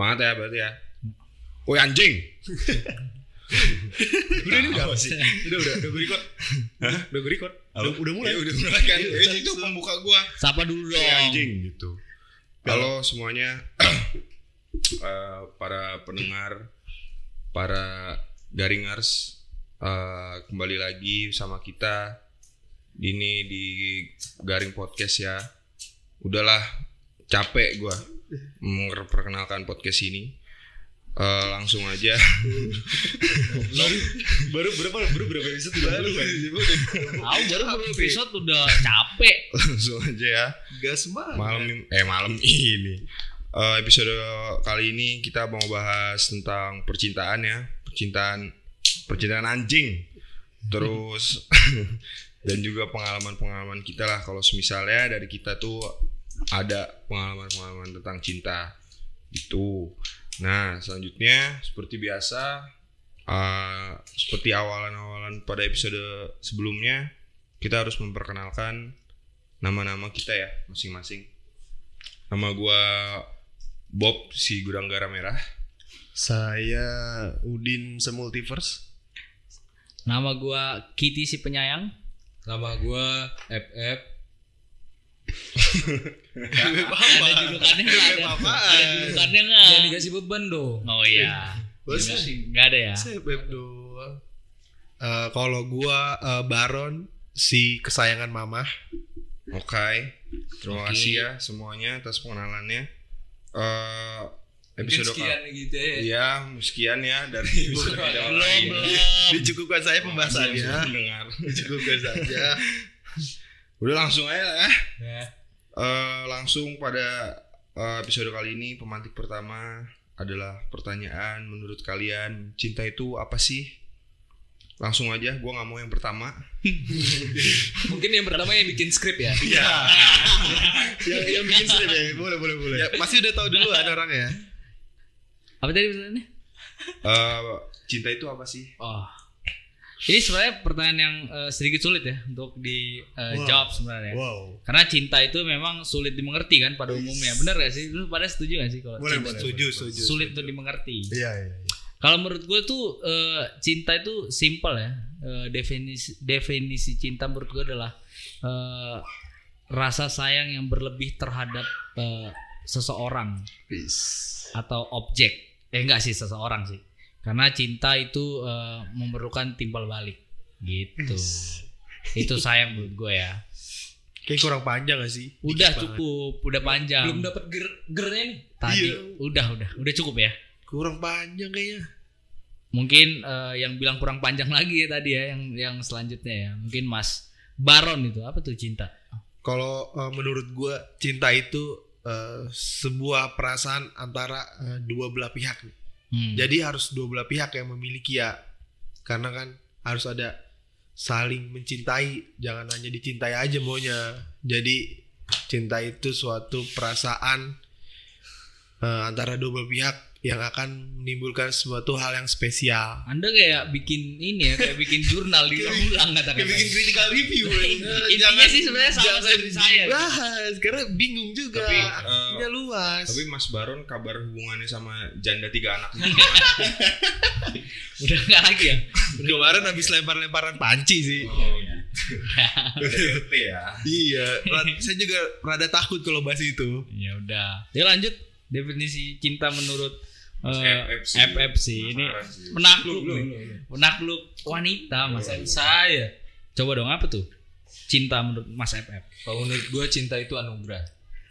Semangat ya berarti ya. Woi anjing. Udah ini udah apa sih? Udah udah udah gue record. Udah gue record. Udah, udah mulai. Ya, udah mulai kan. Eh, itu pembuka gua. Sapa dulu dong. Woi anjing gitu. Halo semuanya. Eh, para pendengar, para garingers eh, kembali lagi sama kita ini di Garing Podcast ya. Udahlah capek gua memperkenalkan podcast ini. Eh, langsung aja. Baru baru berapa baru berapa episode lalu kan? Tahu baru baru episode? Udah capek. langsung aja ya. Gas banget. malam eh malam ini. Eh, episode kali ini kita mau bahas tentang percintaan ya. Percintaan percintaan anjing. Terus dan juga pengalaman-pengalaman kita lah. Kalau misalnya dari kita tuh ada pengalaman-pengalaman tentang cinta itu nah selanjutnya seperti biasa eh, seperti awalan-awalan pada episode sebelumnya kita harus memperkenalkan nama-nama kita ya masing-masing nama gua Bob si gudang garam merah Saya Udin Semultiverse. Nama gua Kitty si penyayang. Nama gua FF. Ada julukannya nggak? Ada, ada julukannya nggak? Jangan dikasih beban dong. Oh iya. Bos. Nggak ada ya. Saya Beb doang. Eh, kalau gua eh, Baron si kesayangan mama. Oke terima Oke. kasih ya semuanya atas pengenalannya eh Mungkin episode sekian gitu ya. Iya, sekian ya dari episode Belum, Belum kali ini. belum. Dicukupkan saya Belum pembahasannya. mendengar. Dicukupkan saja. Udah langsung aja lah ya. Ya. Eh, langsung pada eh, episode kali ini pemantik pertama adalah pertanyaan menurut kalian cinta itu apa sih? Langsung aja, gua nggak mau yang pertama. Mungkin yang pertama yang bikin skrip ya. Iya. yang yang bikin strip ya. Boleh boleh boleh. Ya, pasti udah tahu duluan orangnya. Apa tadi pertanyaannya? Eh, cinta itu apa sih? Oh. Ini sebenarnya pertanyaan yang eh, sedikit sulit ya untuk dijawab sebenarnya. Wow. Karena cinta itu memang sulit dimengerti kan pada umumnya. Bener gak sih? Lu pada setuju gak sih kalau Boleh cinta boleh. Setuju setuju. sulit untuk dimengerti? Iya iya. iya. Kalau menurut gue tuh eh, cinta itu simple ya. Eh, definisi definisi cinta menurut gue adalah eh, rasa sayang yang berlebih terhadap eh, seseorang Peace. atau objek. Eh enggak sih seseorang sih. Karena cinta itu eh, memerlukan timbal balik gitu. itu sayang menurut gue ya. Kayak kurang panjang gak sih? Udah Dikit banget. cukup, udah panjang. Belum dapat ger gernya nih. Tadi Iya. udah udah udah cukup ya. Kurang panjang kayaknya. Mungkin eh, yang bilang kurang panjang lagi ya tadi ya yang yang selanjutnya ya. Mungkin Mas Baron itu apa tuh cinta? Kalau eh, menurut gua cinta itu eh, sebuah perasaan antara eh, dua belah pihak. nih. Hmm. Jadi harus dua belah pihak yang memiliki ya. Karena kan harus ada saling mencintai, jangan hanya dicintai aja maunya. Jadi cinta itu suatu perasaan eh, antara dua belah pihak yang akan menimbulkan suatu hal yang spesial. Anda kayak bikin ini ya, kayak bikin jurnal diulang-ulang kata-kata. critical review. Intinya sih sebenarnya sama seperti saya. Bahas, karena bingung juga. Tapi, eh, Artinya luas. Tapi Mas Baron kabar hubungannya sama janda tiga anak Udah enggak lagi ya? kemarin habis lempar-lemparan panci sih. Oh gitu. ya. Iya, saya juga rada takut kalau bahas itu. Ya udah. Ya lanjut definisi cinta menurut Mas eh, FF sih. FF sih. Ini sih. penakluk nih. belum, belum. Penakluk wanita Mas. Masa saya. Coba dong apa tuh? Cinta menurut Mas FF. Kalau menurut gua cinta itu anugerah.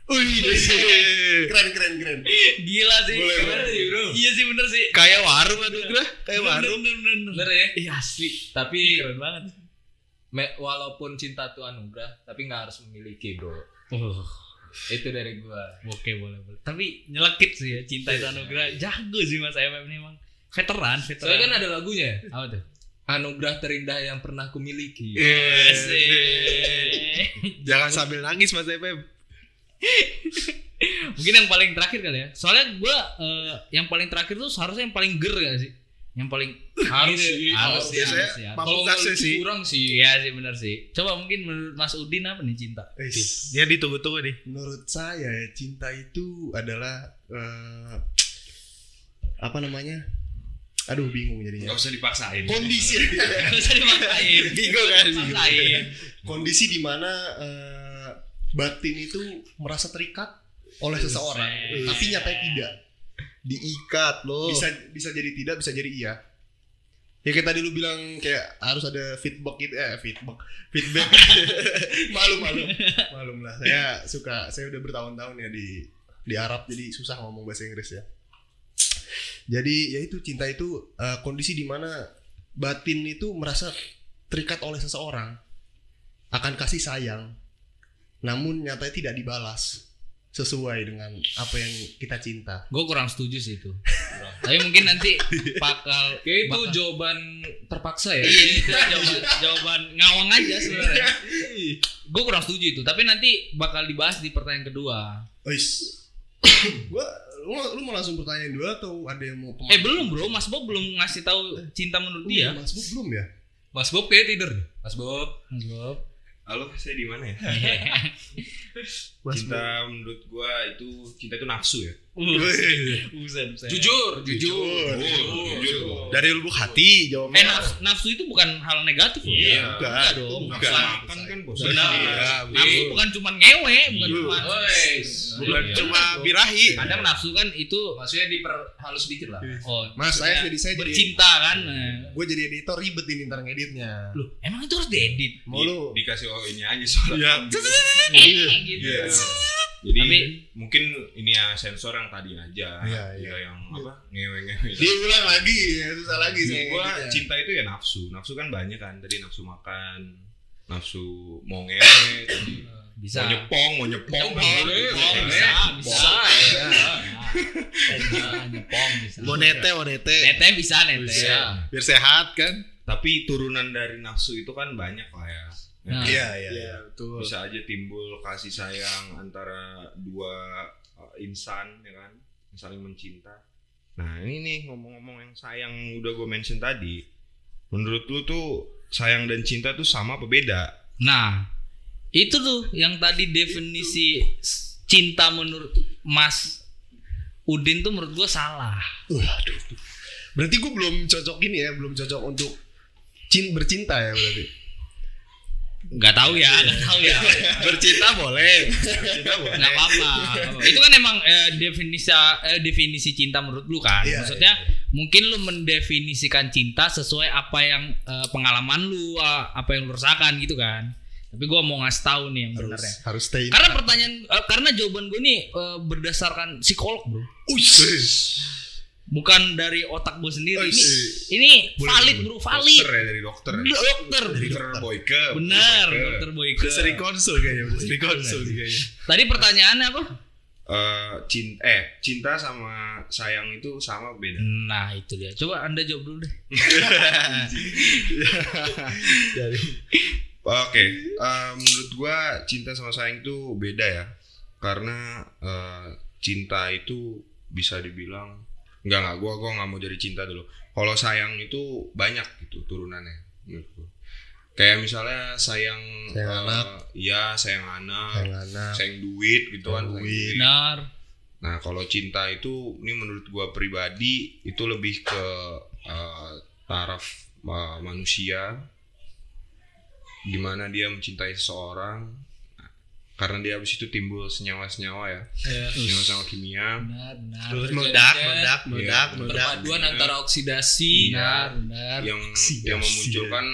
Wih, keren keren keren. Gila sih. Boleh, Bener boleh. sih, bro. Iya sih bener sih. Kayak warung gue, kayak warung. bener, bener, bener. Bener ya? Iya asli. Tapi Keren banget. me- walaupun cinta itu anugerah, tapi nggak harus memiliki, Bro. Oh, Itu dari gua. oke boleh boleh. Tapi nyelekit sih ya cinta itu anugerah. Jago sih Mas FF ini emang. Veteran, veteran. Soalnya kan ada lagunya. apa tuh? Anugerah terindah yang pernah kumiliki. Iya. Asik. Jangan sambil nangis Mas Epem. Mungkin yang paling terakhir kali ya. Soalnya gua eh, yang paling terakhir tuh seharusnya yang paling ger gak sih? Yang paling Harus sih. harus Oh, sih, harus sih, Kalau sih. kurang sih. Iya sih benar sih. Coba mungkin menurut Mas Udin apa nih cinta? Dia ditunggu-tunggu nih. Menurut saya ya, cinta itu adalah eh, apa namanya aduh bingung jadinya Gak usah dipaksain. kondisi Gak usah dimaksain. bingung kan Maksain. kondisi di mana eh, batin itu merasa terikat oleh seseorang tapi nyatanya tidak Diikat loh. bisa bisa jadi tidak bisa jadi iya. Ya kayak tadi lu bilang kayak harus ada feedback gitu eh feedback feedback. Malum malum malum lah. Saya suka saya udah bertahun-tahun ya di di Arab jadi susah ngomong bahasa Inggris ya. Jadi ya itu cinta itu eh, kondisi di mana batin itu merasa terikat oleh seseorang akan kasih sayang namun nyatanya tidak dibalas sesuai dengan apa yang kita cinta Gue kurang setuju sih itu. Tapi mungkin nanti bakal Kayak itu bakal- jawaban terpaksa ya. Iya itu jawaban, jawaban ngawang aja sebenarnya. Gue kurang setuju itu. Tapi nanti bakal dibahas di pertanyaan kedua. Ois. gua lu, mau- lu mau langsung pertanyaan dulu atau ada yang mau Eh belum bro, Mas Bob belum ngasih tahu cinta menurut dia. Mas Bob belum ya? Mas Bob kayak tidur. nih. Mas Bob. Mas Bob. Halo, saya di mana ya? Mas cinta menurut gua itu cinta itu nafsu ya. Buset, buset. Jujur, jujur. Oh, jujur. jujur. Dari lubuk hati Eh jawabnya. nafsu, nafsu itu bukan hal negatif loh. Iya, bukan. Enggak dong. Bukan. Makan kan bos. Benar. Iya, Nafsu bukan cuma ngewe, bukan Iya. cuma Wes. Bukan Iya. cuma birahi. Kadang nafsu kan itu Maksudnya diperhalus dikit lah. oh Mas, saya jadi saya jadi bercinta kan. Nah. gue jadi editor ribet ini ntar ngeditnya. Loh, emang itu harus diedit. Mau lu Di- dikasih oh ini aja soalnya. Iya. gitu. Iya. Jadi Tapi- mungkin ini ya sensor yang tadi aja. Iya, Ya, iya. yang apa? Ngewe-ngewe. dia ulang lagi ya susah lagi sama gua ngeditnya. cinta itu ya nafsu. Nafsu kan banyak kan. Tadi nafsu makan, nafsu mau ngewe, tadi Bisa. mau nyepong, mau nyepong. Nyepong, Iya, nyepong, iya. bisa, bisa. Bisa. Bisa, nyepong bisa. Mau nete, mau nete. Nete bisa nete. Bisa. Biar sehat kan? Tapi turunan dari nafsu itu kan banyak lah ya. Ya, Nah. Iya, iya. Iya, betul. Bisa aja timbul kasih sayang antara dua uh, insan ya kan, yang saling mencinta. Nah ini nih ngomong-ngomong yang sayang udah gue mention tadi. Menurut lu tuh sayang dan cinta tuh sama apa beda? Nah, itu tuh yang tadi definisi s- cinta menurut Mas Udin tuh menurut gua salah. Waduh. Berarti gue belum cocok ini ya, belum cocok untuk cin bercinta ya berarti. Nggak tahu ya, nggak tahu ya. Bercinta boleh. Bercinta boleh. Nggak apa-apa. Itu kan emang eh, definisi eh, definisi cinta menurut lu kan. Iya, Maksudnya mungkin lu mendefinisikan cinta sesuai apa yang eh, pengalaman lu, eh, apa yang lu rasakan gitu kan. Tapi gua mau ngasih tahu nih yang Harus benernya. harus stay. Karena pertanyaan eh, karena jawaban gue nih eh, berdasarkan psikolog, Bro. Uish. Bukan dari otak gue sendiri. Oh, Ini, iya. ini valid, Bro, valid. Dokter ya dari dokter. Ya? Dokter. Dokter Boyke. Benar. Dokter Boyke. Sering konsul kayaknya, sering konsul kayaknya. Tadi pertanyaannya apa? Eh, cinta eh cinta sama sayang itu sama beda? Nah, itu dia. Coba Anda jawab dulu deh. Dari Oke, eh, menurut gua cinta sama sayang itu beda ya. Karena eh, cinta itu bisa dibilang enggak enggak gua gua nggak mau jadi cinta dulu. Kalau sayang itu banyak gitu turunannya. Kayak misalnya sayang Sayang eh, anak. Iya, sayang anak, sayang anak. sayang duit gitu kan. Duit. Benar. Nah, kalau cinta itu ini menurut gua pribadi itu lebih ke eh, taraf eh, manusia gimana dia mencintai seseorang karena dia habis itu timbul senyawa-senyawa ya, senyawa-senyawa kimia. Benar, benar. Terus meledak, meledak, meledak, Iya, meledak. Perpaduan antara oksidasi Benar, benar. yang yang memunculkan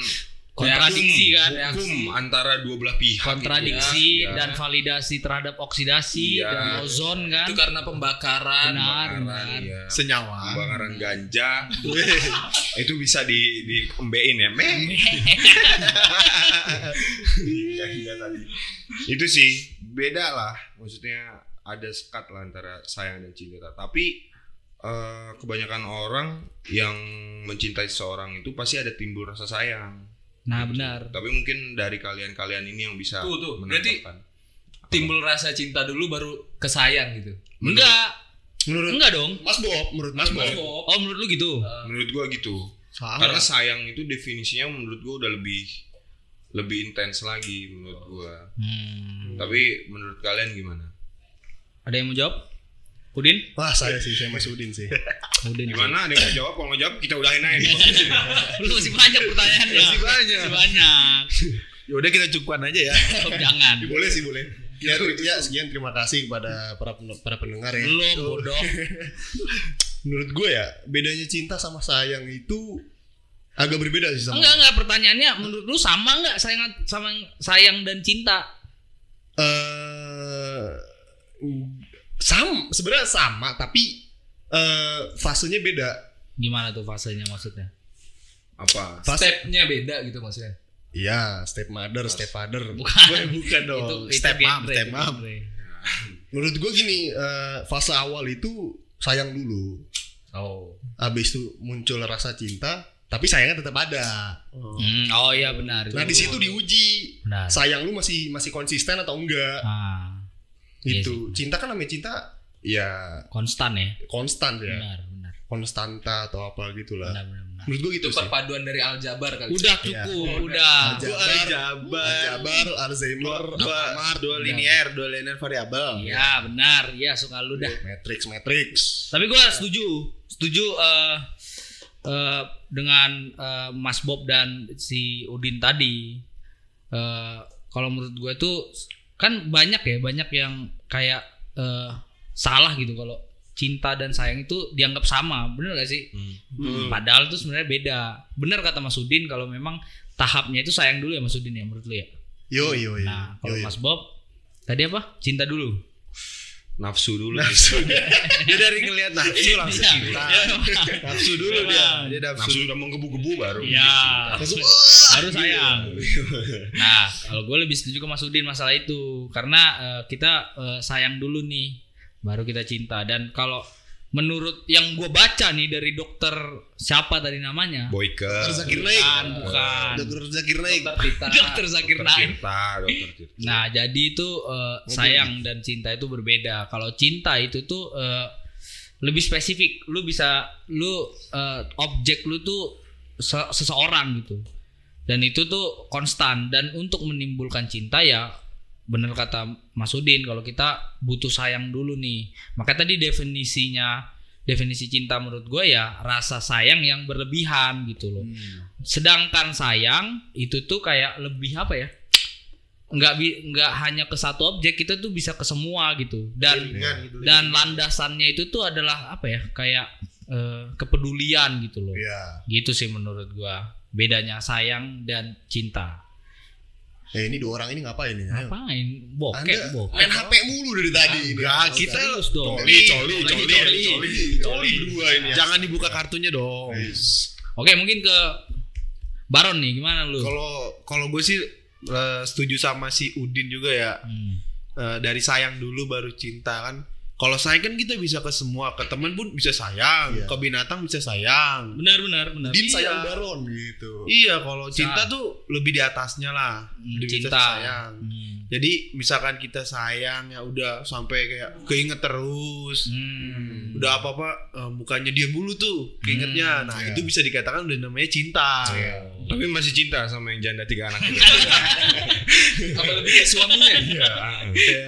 Kontradiksi kan. hukum antara dua belah pihak. Kontradiksi gitu ya. dan validasi terhadap oksidasi Iya. dan ozon kan. itu karena pembakaran. Benar, Pembakaran, benar. iya. Senyawa. Pembakaran ganja itu bisa di di ya meh ganja tadi itu sih beda lah maksudnya ada sekat lah antara sayang dan cinta tapi eh, kebanyakan orang yang mencintai seseorang itu pasti ada timbul rasa sayang Nah, benar. tapi mungkin dari kalian-kalian ini yang bisa Tuh, tuh. Berarti. Timbul rasa cinta dulu baru kesayang gitu. Enggak. Menurut Enggak dong. Mas Bob, menurut Mas Bob. Oh, menurut lu gitu. menurut gua gitu Salah. karena sayang itu definisinya menurut gua udah lebih lebih intens lagi menurut gua Hmm. Tapi menurut kalian gimana? Ada yang mau jawab? Udin? Wah saya sih, saya Mas Udin sih. Udin. Gimana? Ada yang mau jawab? Kalau nggak jawab kita udahin aja. Lu masih banyak pertanyaannya. Masih banyak. Masih banyak. Ya udah kita cukupan aja ya. Oh, jangan. boleh sih boleh. Ya, ya sekian terima kasih kepada para para pendengar ya. Belum bodoh. Menurut gue ya bedanya cinta sama sayang itu agak berbeda sih sama. Enggak enggak pertanyaannya menurut lu sama enggak sayang sama sayang dan cinta? eh sam sebenarnya sama tapi eh fasenya beda. Gimana tuh fasenya maksudnya? Apa? Fase Stepnya beda gitu maksudnya. Iya, step mother, step father. Bukan. bukan dong. Itu, itu step mom, step mom. Menurut gue gini, eh, fase awal itu sayang dulu. Oh. Habis itu muncul rasa cinta, tapi sayangnya tetap ada. Hmm, oh iya benar. Nah, di situ diuji benar. sayang lu masih masih konsisten atau enggak. Ah, Iya Itu. Cinta kan namanya cinta ya konstan ya. konstan ya. Benar, benar. Konstanta atau apa gitulah. Benar, benar, benar. Menurut gue gitu Itu sih. perpaduan dari aljabar kali. Udah cukup, udah. Aljabar, Aljabar. Aljabar, Alzheimer, Dua, dua linear, dua linear variabel. Iya, benar. Iya, suka lu dah. Matrix, Matrix. Tapi gue setuju, setuju eh eh, dengan eh, Mas Bob dan si Udin tadi. Eh, kalau menurut gue tuh kan banyak ya, banyak yang kayak eh, salah gitu kalau cinta dan sayang itu dianggap sama, bener gak sih? Hmm. Padahal itu sebenarnya beda. Bener kata Mas Udin kalau memang tahapnya itu sayang dulu ya Mas Udin ya menurut lu ya. Yo yo yo. Nah, kalau Yo, yo. Mas Bob tadi apa? Cinta dulu. Nafsu dulu. Dia dari ngelihat nafsu langsung Iya. cinta. Iya, Nafsu dulu dia. Dia nafsu. Nafsu udah menggebu-gebu baru. Iya. Baru sayang. Nah, kalau gue lebih setuju ke Mas Udin masalah itu karena eh, kita eh, sayang dulu nih, baru kita cinta. Dan kalau menurut yang gue baca nih dari dokter siapa tadi namanya? Boyke. Dokter Zakir Naik. Bukan, bukan. Dokter Zakir Naik. Dokter Tita. Dokter Zakir Dokter Naik. Tirta, dokter Tirta. Nah, jadi itu eh, sayang dan cinta itu berbeda. Kalau cinta itu tuh eh, lebih spesifik. Lu bisa lu eh, objek lu tuh se- seseorang gitu. Dan itu tuh konstan dan untuk menimbulkan cinta ya bener kata Mas Udin kalau kita butuh sayang dulu nih. Maka tadi definisinya definisi cinta menurut gue ya rasa sayang yang berlebihan gitu loh. Sedangkan sayang itu tuh kayak lebih apa ya? Nggak bi- nggak hanya ke satu objek, kita tuh bisa ke semua gitu. Dan Jaringan gitu. dan landasannya itu tuh adalah apa ya? Kayak eh, kepedulian gitu loh. Iya. Gitu sih menurut gua. Bedanya sayang dan cinta. Eh ini dua orang ini ngapain nih? Ngapain? Bokek, Anda bokek. main HP mulu dari tadi. Enggak, kita. Coli, Coli, coli, Coli, coli, coli. Coli berdua ini. ya. Jangan dibuka kartunya dong. Oke, mungkin ke Baron nih, gimana lu? Kalau kalau gue sih eh, setuju sama si Udin juga ya. Hmm. Eh, dari sayang dulu baru cinta kan. Kalau sayang kan kita bisa ke semua, ke teman pun bisa sayang, Iya. ke binatang bisa sayang. Benar, benar, benar. Din Iya. sayang Baron gitu. Iya, kalau cinta tuh lebih di atasnya lah. Hmm, Lebih cinta. bisa sayang. Hmm. Jadi misalkan kita sayang ya udah sampai kayak keinget terus. Hmm. Udah apa-apa eh, mukanya dia mulu tuh keingetnya. Nah, iya. itu bisa dikatakan udah namanya cinta. Tapi masih cinta sama yang janda tiga anak itu. Apa lebih kayak suaminya? Iya.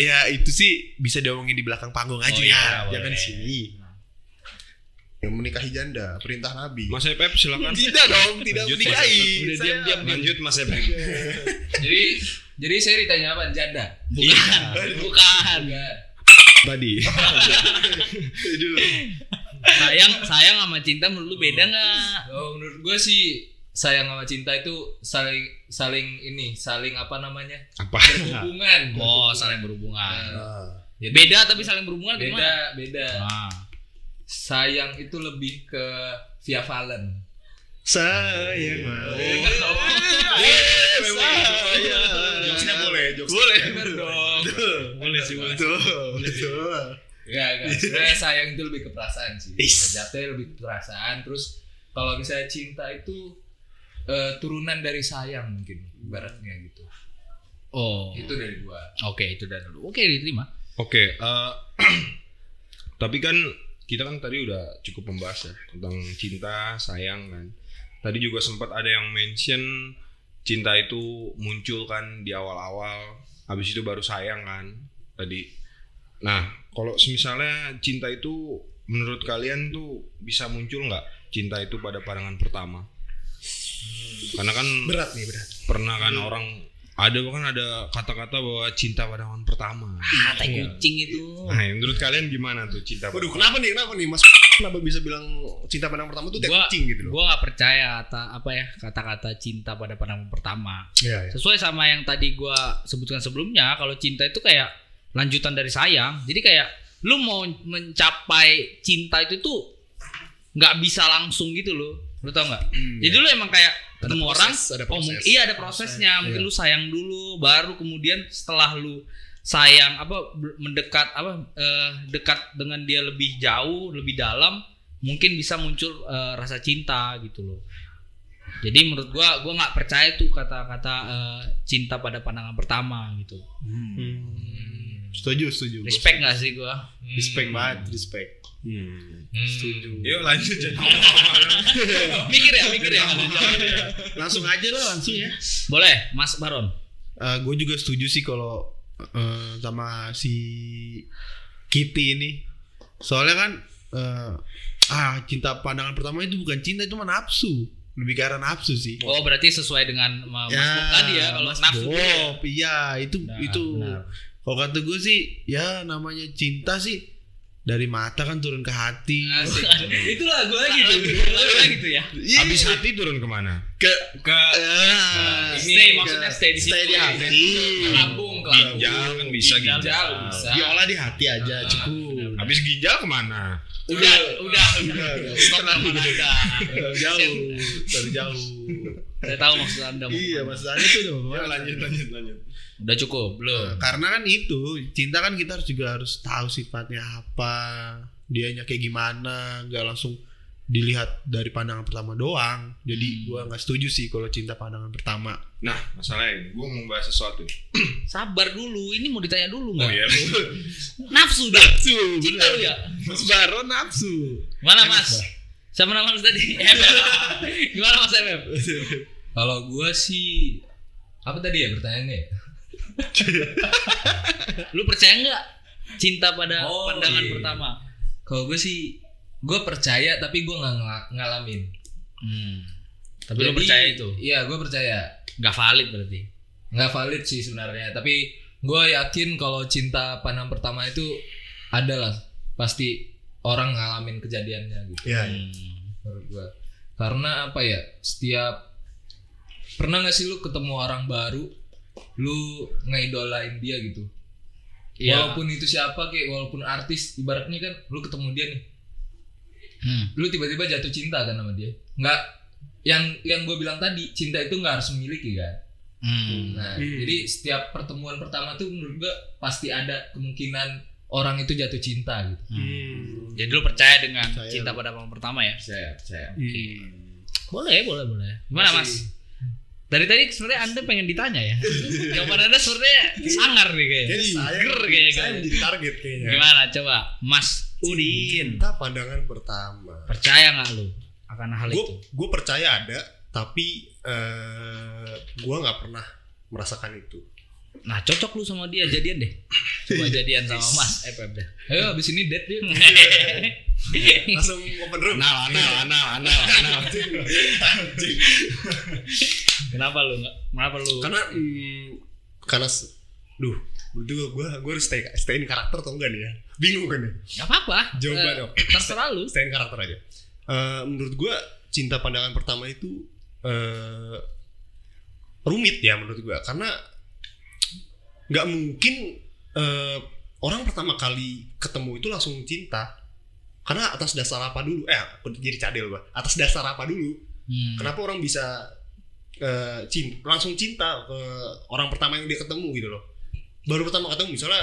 Ya itu sih bisa diomongin di belakang panggung aja Oh, ya. iya, Jangan di sini. Yang menikahi janda, perintah Nabi. Mas Epep silakan. Tidak dong, tidak Lanjut, menikahi. Udah Saya- diam-diam. Lanjut Mas Epep. jadi jadi saya ditanya apa? Janda. Bukan. Bukan. Enggak. Tadi. sayang sayang sama cinta menurut lu beda nggak? Oh, menurut gue sih sayang sama cinta itu saling saling ini saling apa namanya Apa? berhubungan. Oh, saling berhubungan. Nah, Jadi Beda tapi saling berhubungan beda gimana? beda. Ah. Sayang itu lebih ke via Valen. sayang. Jokesnya boleh, jokes. Boleh. Bener dong. Boleh sih, boleh. Enggak. Sebenarnya sayang itu lebih ke perasaan sih. Jatuhnya lebih ke perasaan. Terus kalau misalnya cinta itu eh, turunan dari sayang mungkin ibaratnya gitu. Oh. Itu dari gua. Oke, itu dari dulu. Oke, diterima. Oke, eh, tapi kan kita kan tadi udah cukup membahas ya tentang cinta, sayang kan. Tadi juga sempat ada yang mention cinta itu muncul kan di awal-awal, habis itu baru sayang kan tadi. Nah, kalau misalnya cinta itu menurut kalian tuh bisa muncul nggak cinta itu pada pandangan pertama? Karena kan Berat nih, berat. pernah kan orang ada kan ada kata-kata bahwa cinta pandangan pertama. Kata kucing itu. Nah, menurut kalian gimana tuh cinta? Waduh, kenapa nih? Kenapa nih, Mas? Kenapa bisa bilang cinta pandang pertama tuh Gua- kucing gitu loh? Gua gak percaya kata apa ya kata-kata cinta pada pandangan pertama. Iya, iya. Sesuai sama yang tadi gua sebutkan sebelumnya, kalau cinta itu kayak lanjutan dari sayang. Jadi kayak lu mau mencapai cinta itu tuh nggak bisa langsung gitu loh. Lu tau nggak? Jadi lu emang kayak ketemu proses, orang, ada oh proses. mungkin iya ada prosesnya. Mungkin lu sayang dulu, baru kemudian setelah lu sayang apa mendekat apa eh, dekat dengan dia lebih jauh, lebih dalam, mungkin bisa muncul eh, rasa cinta gitu loh. Jadi menurut gua gua nggak percaya tuh kata-kata eh, cinta pada pandangan pertama gitu. Setuju, setuju. Respect nggak sih gua? Respect banget, respect. Setuju. Yuk lanjut jadi. mikir ya, mikir ya. Langsung aja lah, langsung ya. Boleh, Mas Baron. gue juga setuju sih kalau eh, sama si Kitty ini. Soalnya kan eh, ah cinta pandangan pertama itu bukan cinta itu nafsu. Lebih ke arah nafsu sih. Oh, berarti sesuai dengan uh, Mas Bob tadi ya kalau Mas nafsu ya. Bob, iya itu Benar, itu. Kalau kata gue sih ya namanya cinta sih dari mata kan turun ke hati. Asik. itu lagu lagi tuh. Lagu lagi tuh ya. Habis hati turun ke mana? ke Ke Ah, Stay ke- maksudnya stay di situ. stay di hati. lambung, ke. Ginjal kan bisa Ginjal ginjal. bisa. Diolah di hati aja cukup. Habis ginjal ke mana? Udah, udah, udah. Stop Terlalu Anda. Terlalu jauh, terlalu jauh. Saya tahu maksud Anda. Iya, ke mana. maksudnya itu udah Ya, lanjut, lanjut, lanjut. Udah cukup, belum. Karena kan itu cinta kan kita harus juga harus tahu sifatnya apa, dianya kayak gimana, nggak langsung dilihat dari pandangan pertama doang. Jadi gua nggak setuju sih kalau cinta pandangan pertama. Nah, masalahnya gue mau bahas sesuatu. Sabar dulu, ini mau ditanya dulu Oh nggak? iya. Nafsu dah. Nafsu, Cinta lu ya? Mas Baron nafsu. Mana Mas? Sama nama lu tadi? Gimana Mas FF? Kalau gua sih apa tadi ya pertanyaannya? Lu percaya nggak cinta pada Oh, pandangan iya. pertama? Kalau gue sih gue percaya tapi gue nggak ngala- ngalamin. Hmm. Tapi lu percaya itu? Iya gue percaya. Nggak valid berarti. Nggak valid sih sebenarnya. Tapi gue yakin kalau cinta pandang pertama itu adalah pasti orang ngalamin kejadiannya gitu. Iya. Hmm. Menurut gue. Karena apa ya? Setiap pernah nggak sih lu ketemu orang baru, lu ngeidolain dia gitu. Iya. Walaupun itu siapa kayak walaupun artis ibaratnya kan lu ketemu dia nih Hmm. lu tiba-tiba jatuh cinta kan sama dia nggak yang yang gue bilang tadi cinta itu nggak harus memiliki kan Hmm. nah jadi setiap pertemuan pertama tuh menurut gue pasti ada kemungkinan orang itu jatuh cinta gitu Hmm. Jadi lu percaya dengan Percaya cinta lu. pada pandangan pertama ya? saya percaya Boleh, boleh, boleh. Gimana Mas? Dari tadi sebenarnya Anda pengen ditanya ya. Jawaban Anda sebenarnya sangar nih kayaknya. Kayaknya saya, Ger kayaknya. saya menjadi target kayaknya. Gimana coba Mas Udin? Cinta pandangan pertama. Percaya nggak lu akan hal Gue itu? gue percaya ada, tapi eh gue nggak pernah merasakan itu. Nah cocok lu sama dia jadian deh. Coba jadian sama Mas FF deh. ayo abis ini date dia Langsung open room. Anal, anal, anal, anal, anal. Kenapa lu nggak? Kenapa lu? Karena mm, karena duh, itu gue gue harus stay stay in karakter atau enggak nih ya? Bingung kan nih. Gak apa-apa. Jawaban Eh, dong. Terserah lu. Stay in karakter aja. Eh, menurut gue cinta pandangan pertama itu eh rumit ya menurut gue karena nggak mungkin eh, orang pertama kali ketemu itu langsung cinta karena atas dasar apa dulu eh aku jadi cadel gua atas dasar apa dulu Hmm. kenapa orang bisa eh, cinta, langsung cinta ke orang pertama yang dia ketemu gitu loh baru pertama ketemu misalnya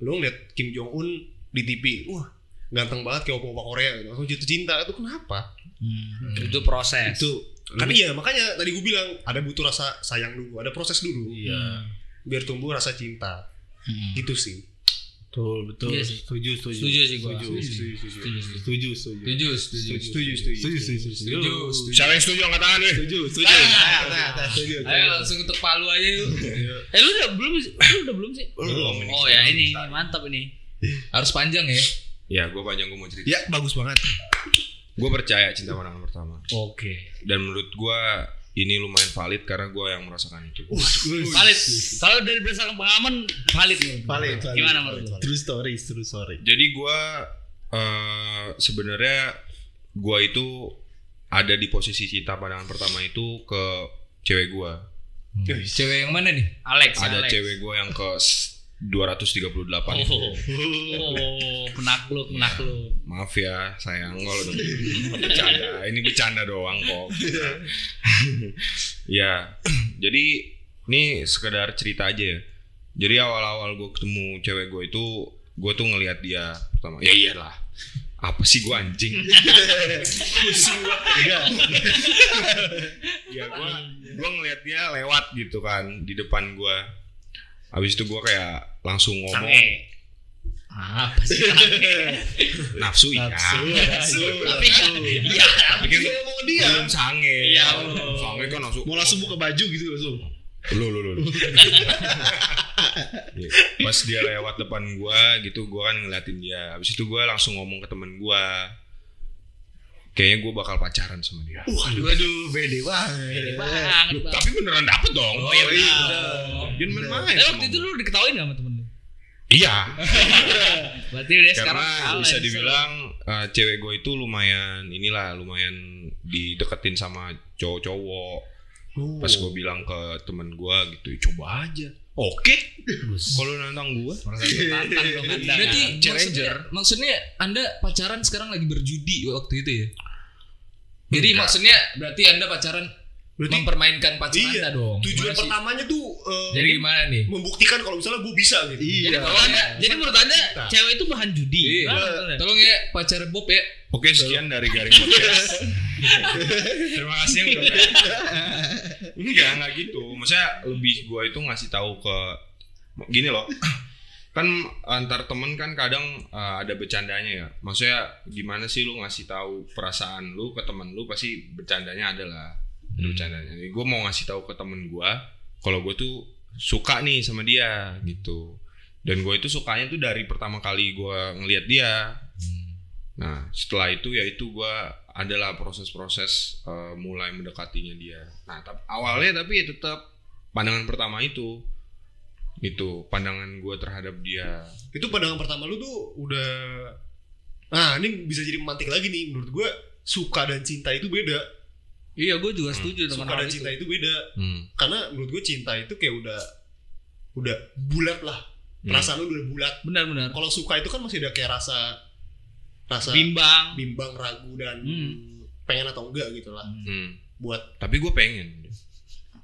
lo ngeliat Kim Jong Un di TV wah ganteng banget kayak opa-opa Korea gitu. langsung jatuh cinta itu kenapa Hmm. Itu proses. Itu kan iya makanya tadi gue bilang ada butuh rasa sayang dulu ada proses dulu Iya. Biar tumbuh rasa cinta Hmm. gitu sih Betul, betul. Iya sih. Setuju, setuju. Setuju sih gua. Setuju, Setuju. setuju, setuju. Setuju, setuju. Setuju, setuju. setuju setuju setuju setuju Setuju, setuju, setuju setuju Siapa yang setuju angkat tangan nih? Setuju, setuju. Saya, saya, saya setuju. ayo langsung ketuk palu aja yuk Eh lu udah belum sih? Lu udah belum sih? Belum, ini Oh ya ini mantap ini. Harus panjang ya. Ya, gue panjang gue mau cerita. Ya bagus banget. Gue percaya cinta pandangan pertama. Oke. Dan menurut gue ini lumayan valid karena gue yang merasakan itu. Valid. Kalau dari berdasarkan pengalaman valid gua. Valid, valid. Gimana menurut lu? True story, true story. Jadi gue eh sebenarnya gue itu ada di posisi cinta pandangan pertama itu ke cewek gue. Cewek yang mana nih? Alex. Ada Alex. cewek gue yang ke s- 238 itu. Oh, oh, penakluk, penakluk. Maaf ya sayang kalau udah bercanda. Ini bercanda doang kok. ya, jadi ini sekedar cerita aja ya. Jadi awal-awal gue ketemu cewek gue itu, gue tuh ngelihat dia pertama. Ya iyalah. Apa sih gue anjing? Pusing gue. ya gue gue ngelihat dia lewat gitu kan di depan gue. Habis itu gue kayak langsung ngomong Sange. Apa sih sange? nafsu iya. Nafsu, Tapi kan, iya. Tapi kan dia. belum sange. Iya. Sange kan langsung. Mau langsung buka baju gitu langsung. Lu lu lu. Iya. Pas dia lewat depan gua gitu, gua kan ngeliatin dia. Habis itu gua langsung ngomong ke temen gua. Kayaknya gua bakal pacaran sama dia. Waduh, waduh, bede banget. Banget, Loh, tapi beneran dapet dong. Oh iya benar. Dia main-main. Tapi waktu itu lu diketawain gak sama temen lu? Iya. Berarti udah sekarang Karena kalah bisa dibilang eh, cewek gue itu lumayan inilah lumayan dideketin sama cowok-cowok. Pas gue bilang ke temen gue gitu, "Ya, coba aja. Oke. Kalau nantang gue, Anda. Berarti maksudnya, maksudnya Anda pacaran sekarang lagi berjudi waktu itu ya? Jadi Enggak. maksudnya berarti Anda pacaran Berarti mempermainkan pacar iya, Anda dong. tujuan Gimana sih? pertamanya tuh eh, Jadi gimana nih? membuktikan kalau misalnya gue bisa gitu. Iya. Kalau anda, jadi menurut anda cewek itu bahan judi. Iya. Anda? Tolong ya pacar Bob ya. Oke sekian dari Garing Podcast. Terima kasih yang udah Enggak, enggak gitu. Maksudnya lebih gua itu ngasih tahu ke gini loh. Kan antar temen kan kadang uh, ada bercandanya ya. Maksudnya gimana sih lu ngasih tahu perasaan lu ke temen lu pasti bercandanya ada lah. Ada bercandanya. Jadi gua mau ngasih tahu ke temen gua kalau gua tuh suka nih sama dia gitu. Dan gue itu sukanya tuh dari pertama kali gua ngelihat dia. Nah, setelah itu ya itu gue adalah proses-proses eh, mulai mendekatinya dia. Nah, tap- awalnya tapi ya tetap pandangan pertama itu itu pandangan gue terhadap dia. Itu pandangan pertama lu tuh udah Nah, ini bisa jadi memantik lagi nih menurut gue suka dan cinta itu beda. Iya, gue juga setuju dengan Suka dan itu. cinta itu beda. Hmm. Karena menurut gue cinta itu kayak udah udah bulat lah. Hmm. Perasaan lu udah bulat. Benar-benar. Kalau suka itu kan masih ada kayak rasa rasa Bimbang. bimbang, ragu dan Hmm. pengen atau enggak gitu lah. Hmm. Buat Tapi gue pengen.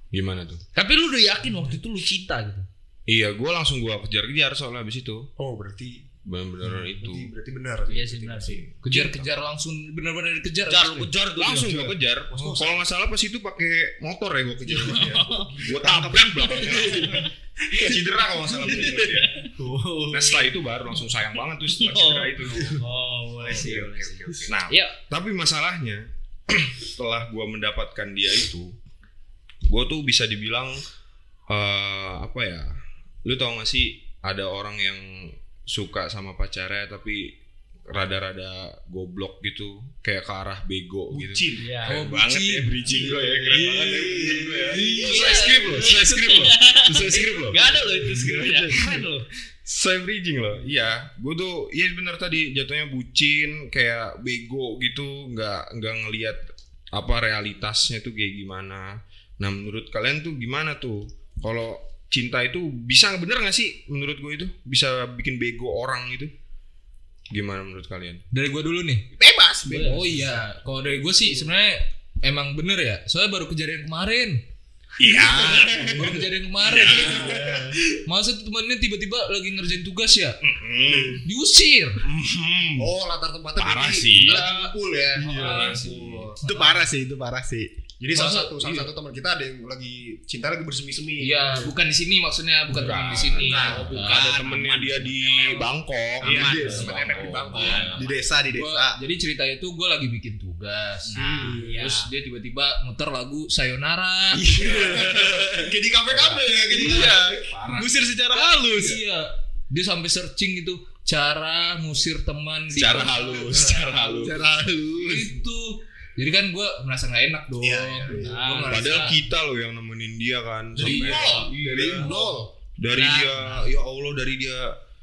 Gimana tuh? Tapi lu udah yakin waktu itu lu cinta gitu. Iya, gue langsung gue kejar-kejar soalnya abis itu oh berarti benar-benar itu. berarti, berarti benar. Iya sih benar sih. Kejar-kejar langsung benar-benar dikejar. Kejar, abis lu itu. kejar tuh. Langsung dia. gue kejar. Kalau nggak salah pas itu pakai motor ya gue kejar. Gue tabrak belakangnya. Cedera kalau nggak salah. dia. Nah setelah itu baru langsung sayang banget tuh setelah cedera itu. Oh, boleh sih, Oke, oke. Nah, Ya, tapi masalahnya setelah gua mendapatkan dia itu, gua tuh bisa dibilang eh apa ya? Lu tau gak sih ada orang yang suka sama pacarnya tapi rada-rada goblok gitu, kayak ke arah bego gitu. Bucin. Iya. Keren Oh, banget bucin. ya bridging gue ya, keren banget ya bridging gue ya. Iya. Sesuai skrip loh, sesuai skrip loh. Sesuai skrip loh. Gak ada loh itu skripnya. Keren loh. Saya bridging loh, iya. Gue tuh, iya bener tadi jatuhnya bucin, kayak bego gitu, nggak nggak ngelihat apa realitasnya tuh kayak gimana. Nah menurut kalian tuh gimana tuh? Kalau cinta itu bisa bener nggak sih? Menurut gue itu bisa bikin bego orang gitu? Gimana menurut kalian? Dari gua dulu nih. Bebas, Oh iya, kalau dari gue sih sebenarnya emang bener ya. Soalnya baru kejadian kemarin. Iya. Baru kejadian kemarin. Masa temennya tiba-tiba lagi ngerjain tugas ya? Diusir. Oh, latar tempatnya Parah sih. lagi ngumpul ya. Parah sih. Itu parah sih, itu parah sih. Jadi salah Masa- satu salah iya. satu teman kita ada yang lagi cinta lagi bersemi-semi. Iya, bukan di sini maksudnya, bukan teman di sini. Bukan. Bukan. Ada temennya dia di Bangkok. Iya, Aman. di- Di temen enak di Bangkok. Di desa, di Gua- desa. jadi cerita itu gue lagi bikin tugas. iya. Terus dia tiba-tiba muter lagu Sayonara. Kayak di kafe-kafe ya, kayak Iya. Parah. Ngusir secara halus. Iya. Dia sampai searching gitu cara ngusir teman di Secara halus, secara halus. Cara halus. itu jadi kan gue merasa nggak enak dong Iya, iya, Gua Ah, ngerasa- Padahal kita loh yang nemenin dia kan Dari sampai nol, Iya. dari nol. dari Nah. dia ya Allah dari dia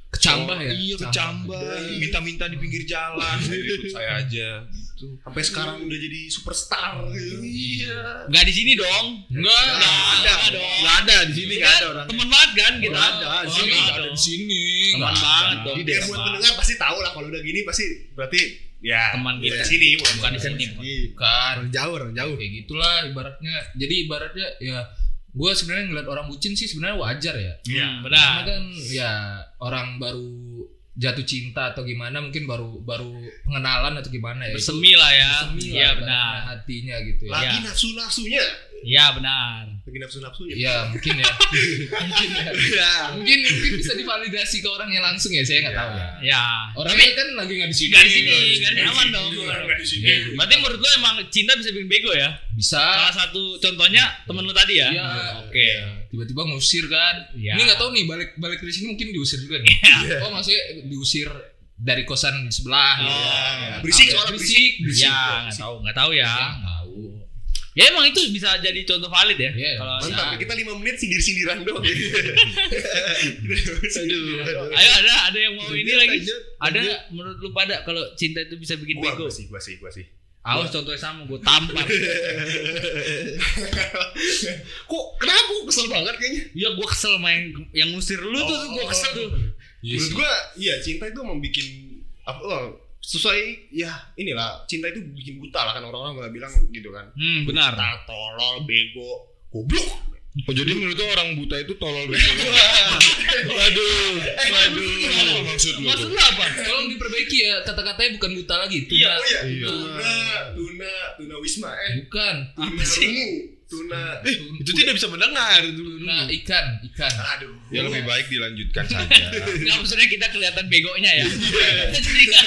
Kecambah ya? Iya kecambah. Minta-minta di pinggir jalan. Ikut saya aja. Gitu. Sampai sekarang udah jadi superstar. Iya. Nggak di sini dong. enggak Nggak ada, dong. nggak ada di sini nggak ada orang. Teman banget kan kita. Ada, di Oh, sini ada di sini Teman banget ada. dong. Dia buat pendengar pasti tahu lah kalau udah gini pasti berarti ya Teman kita. di sini bukan Bukan di sini. bukan Orang jauh, orang jauh. kayak gitulah ibaratnya jadi ibaratnya ya gue sebenarnya ngeliat orang bucin sih sebenarnya wajar ya Iya, karena benar. kan ya orang baru jatuh cinta atau gimana mungkin baru baru pengenalan atau gimana ya Bersemi lah ya. bersemi Iya lah benar. hatinya gitu ya lagi Iya. nafsu nafsunya, Iya benar. lagi nafsu nafsunya. ya mungkin ya mungkin ya mungkin mungkin bisa divalidasi ke orangnya langsung ya saya nggak tahu ya Ya. orangnya kan lagi nggak di sini Nggak di sini, nggak di aman dong. Nggak di sini. Iya. Berarti menurut lo emang cinta bisa bikin bego ya? bisa Salah satu contohnya temen lo tadi ya? Iya. Oke. tiba-tiba ngusir kan Iya. ini nggak tahu nih balik balik dari sini mungkin diusir juga nih oh maksudnya diusir dari kosan sebelah gitu ya. Oh. Berisik ya? soalnya berisik berisik Ya, nggak tahu, nggak tahu ya. ya Ya emang itu bisa jadi contoh valid ya. Iya. Kalau Mantap, ya. kita 5 menit sindir-sindiran doang. Aduh. Ayo ada ada yang mau ini lagi. lanjut, Ada menurut lu pada kalau cinta itu bisa bikin Gua, bego? gua sih, gua sih, gua sih. Awas contohnya sama gue tampar. Kok kenapa gua kesel banget kayaknya? Iya gue kesel main yang ngusir lu tuh, Oh. gue kesel tuh. Menurut gua, iya cinta itu bikin apa oh, sesuai ya inilah cinta itu bikin buta lah kan orang-orang bilang gitu kan. Hmm benar. Buta, tolol, bego, goblok. Oh jadi menurut lo orang buta itu tolol bego. waduh, waduh. Maksud lu Maksud tuh? lu apa? tolong diperbaiki ya kata-katanya bukan buta lagi tuna Iya. Oh iya, Iya. tuna, tuna, tuna wisma eh. bukan Tuna ungu, tuna. Itu tidak bisa mendengar. tuna ikan ikan Aduh. Ya lebih baik dilanjutkan saja. Nggak maksudnya kita kelihatan begonya ya. Iya.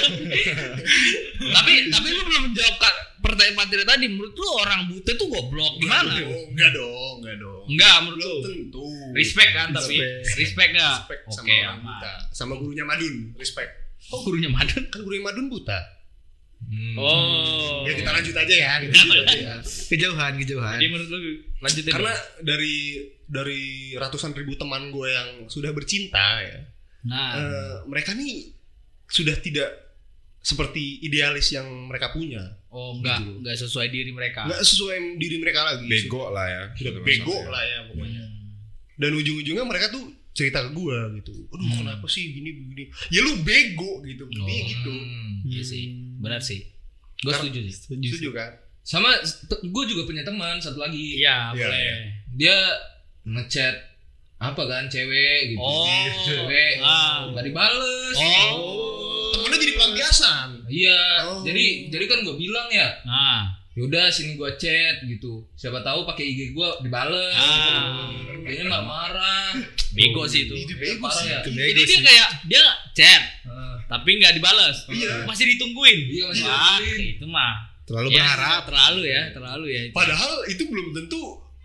Tapi tapi lu belum menjawab pertanyaan materi tadi. Menurut lu orang buta tuh goblok gimana? Enggak dong, enggak dong. Enggak menurut lu. Tentu. Respect kan tapi respect nggak? Respect sama Oke orang buta. Sama gurunya Madun, respect. Oh gurunya Madun. Kan gurunya Madun buta. Hmm. Oh. Ya kita lanjut aja ya, aja ya. Kejauhan, kejauhan. Jadi menurut lu lanjutin. Karena dong. dari dari ratusan ribu teman gue yang sudah bercinta ya, nah eh, mereka nih sudah tidak seperti idealis yang mereka punya. oh enggak gitu. enggak sesuai diri mereka. Nggak sesuai diri mereka lagi. Bego lah ya. Sudah bego ya. lah ya pokoknya. Hmm. Dan ujung-ujungnya mereka tuh cerita ke gue gitu. Aduh Hmm. kenapa sih gini begini? Ya lu bego gitu. Oh. gitu. Hmm. Iya sih, benar sih. Gue setuju sih. Setuju kan? sama gue juga punya teman satu lagi Iya, Iya, boleh. dia ngechat apa kan cewek gitu Oh. cewek Ah. nggak dibales Oh. Temennya jadi pelampiasan. iya Oh. jadi jadi kan gue bilang ya Nah, yaudah sini gue chat gitu siapa tahu pakai IG gue dibales Ah. kayaknya marah-marah bego sih itu. Itu bego parah sih. ya Itu Jadi dia kayak dia chat Ah. Tapi nggak dibales. Iya. Masih ditungguin. Iya, masih Wah, ditungguin. itu mah. Terlalu Ya, berharap. Terlalu ya, terlalu ya. itu. Padahal itu belum tentu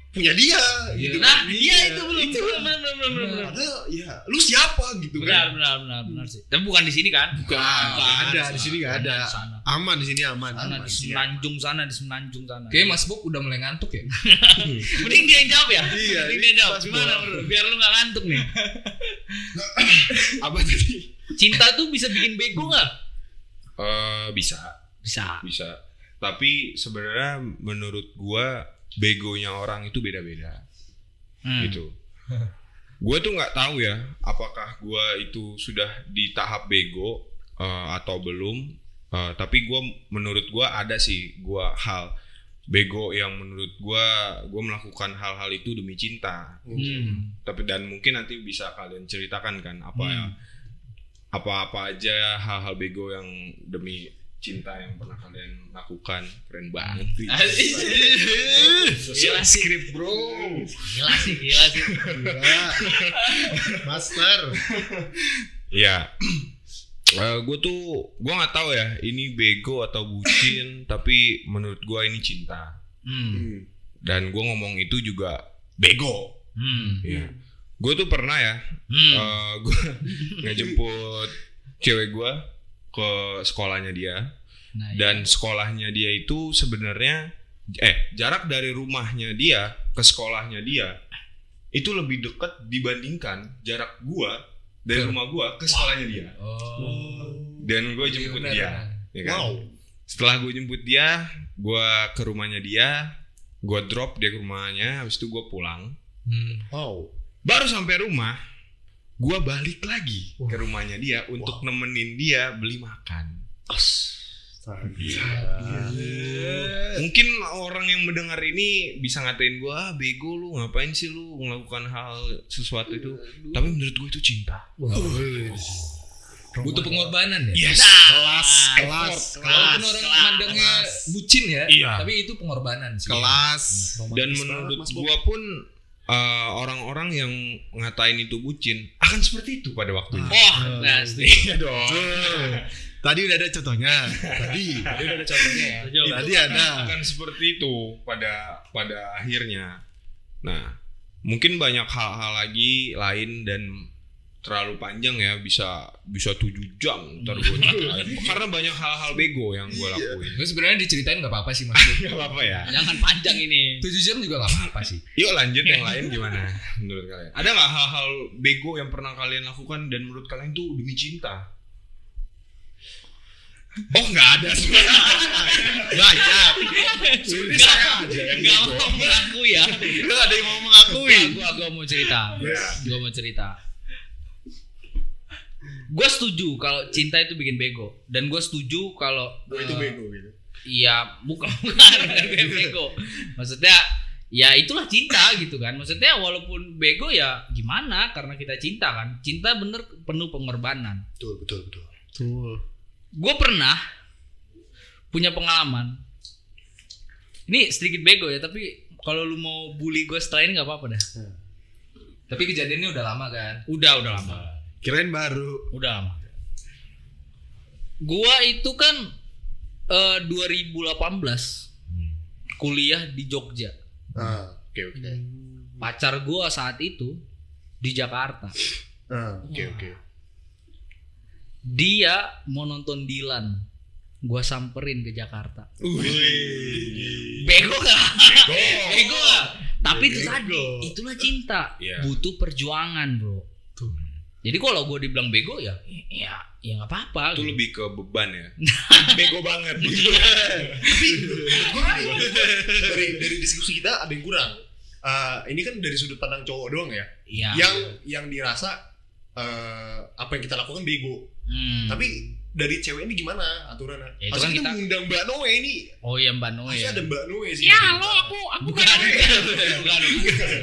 punya dia gitu. Nah, kan. dia itu belum. Itu. Benar, benar, benar, benar. Padahal ya lu siapa gitu Benar, kan. benar, benar, benar sih. Tapi bukan di sini kan? Bukan, nggak ada di sini nggak ada. Sana. Aman di sini aman. Sana di semenanjung sana, di semenanjung sana. Kayaknya Mas Bob udah mulai ngantuk ya. Mending dia yang jawab ya? Iya, Mending dia yang jawab. Gimana bro? Biar lu gak ngantuk nih. Apa tadi? Cinta tuh bisa bikin bego gak? Eh, bisa, Bisa. bisa. Tapi sebenarnya menurut gua begonya orang itu beda-beda. Hmm. gitu. gue tuh nggak tahu ya, apakah gue itu sudah di tahap bego eh, atau belum. Eh, tapi gue, menurut gue ada sih gue hal bego yang menurut gue, gue melakukan hal-hal itu demi cinta. Hmm. Tapi dan mungkin nanti bisa kalian ceritakan kan apa ya, Hmm. Apa-apa aja hal-hal bego yang demi cinta yang pernah kalian lakukan. Keren banget sih. Gila sih. Skrip bro. Gila sih, gila sih. Gila. Master. Ya, gue tuh gue nggak tahu ya ini bego atau bucin, tapi menurut gue ini cinta. Hmm. Dan gue ngomong itu juga bego. Hmm. Ya, gue tuh pernah ya, Hmm. gue ngejemput cewek gue ke sekolahnya dia Nah, dan sekolahnya dia itu sebenarnya eh jarak dari rumahnya dia ke sekolahnya dia itu lebih dekat dibandingkan jarak gua dari rumah gua ke sekolahnya dia Oh. dan gue Iya, jemput benar, dia ya kan Wow. setelah gue jemput dia gue ke rumahnya dia gue drop dia ke rumahnya habis itu gue pulang Hmm. Wow. Baru sampai rumah gue balik lagi ke rumahnya dia untuk nemenin dia beli makan. Mungkin orang yang mendengar ini bisa ngatain gue ah bego lu ngapain sih lu melakukan hal sesuatu itu? Tapi menurut gue itu cinta. Butuh pengorbanan ya. yes. Kelas, kelas, Walaupun orang mandangnya bucin ya, Iya. tapi itu pengorbanan sih. kelas. dan menurut gua pun uh, orang-orang yang ngatain itu bucin akan seperti itu pada waktunya. Oh, nah, Iya dong. Tadi udah ada contohnya. Tadi. Tadi udah ada contohnya ya. Itu Tadi akan- ada. akan seperti itu pada pada akhirnya. Nah, mungkin banyak hal-hal lagi lain dan terlalu panjang ya bisa bisa tujuh jam ntar ceritain. karena banyak hal-hal bego yang gua lakuin Gue sebenarnya diceritain nggak apa-apa sih mas. Gak apa-apa ya jangan panjang ini. 7 jam juga nggak apa-apa sih. Yuk lanjut yang lain gimana menurut kalian? Ada nggak hal-hal bego yang pernah kalian lakukan dan menurut kalian itu demi cinta? Oh nggak ada sebenarnya. Banyak. Seperti saya aja yang Gak bego. mau mengakui ya. Nggak ada yang mau mengakui. Gua, gua, gua mau cerita. Gua mau cerita. Gue setuju kalau cinta itu bikin bego dan gue setuju kalau Oh, itu eh, bego gitu. Iya, bukan bukan bego. Maksudnya ya itulah cinta gitu kan. Maksudnya walaupun bego ya gimana karena kita cinta kan. Cinta bener penuh pengorbanan. Betul, betul, betul. Tuh. Gue pernah punya pengalaman. Ini sedikit bego ya, tapi kalau lu mau bully gue setelah ini nggak apa-apa dah. Tapi kejadiannya udah lama kan. Udah, udah lama. Kirain baru. Udah. Gua itu kan eh, 2018 kuliah di Jogja. Ah, oke, oke. Pacar gua saat itu di Jakarta. Ah, oke, oke. Dia mau nonton Dilan. Gua samperin ke Jakarta. Bego gak? Bego gak? Tapi itu tadi, itulah cinta. Iya. Butuh perjuangan, bro. Jadi kalau gue dibilang bego ya, ya, ya nggak apa-apa. Itu gitu. lebih ke beban ya. bego banget. dari dari diskusi kita ada yang kurang. Ah, ini kan dari sudut pandang cowok doang ya. Iya. Yang yang dirasa eh, apa yang kita lakukan bego. Hmm. Tapi dari cewek ini gimana aturannya? Ya, itu kan kita mengundang Mbak Noe ini. oh ya Mbak Noe Harusnya ya. ada Mbak Noe sih. Ya halo aku aku bukan bukan.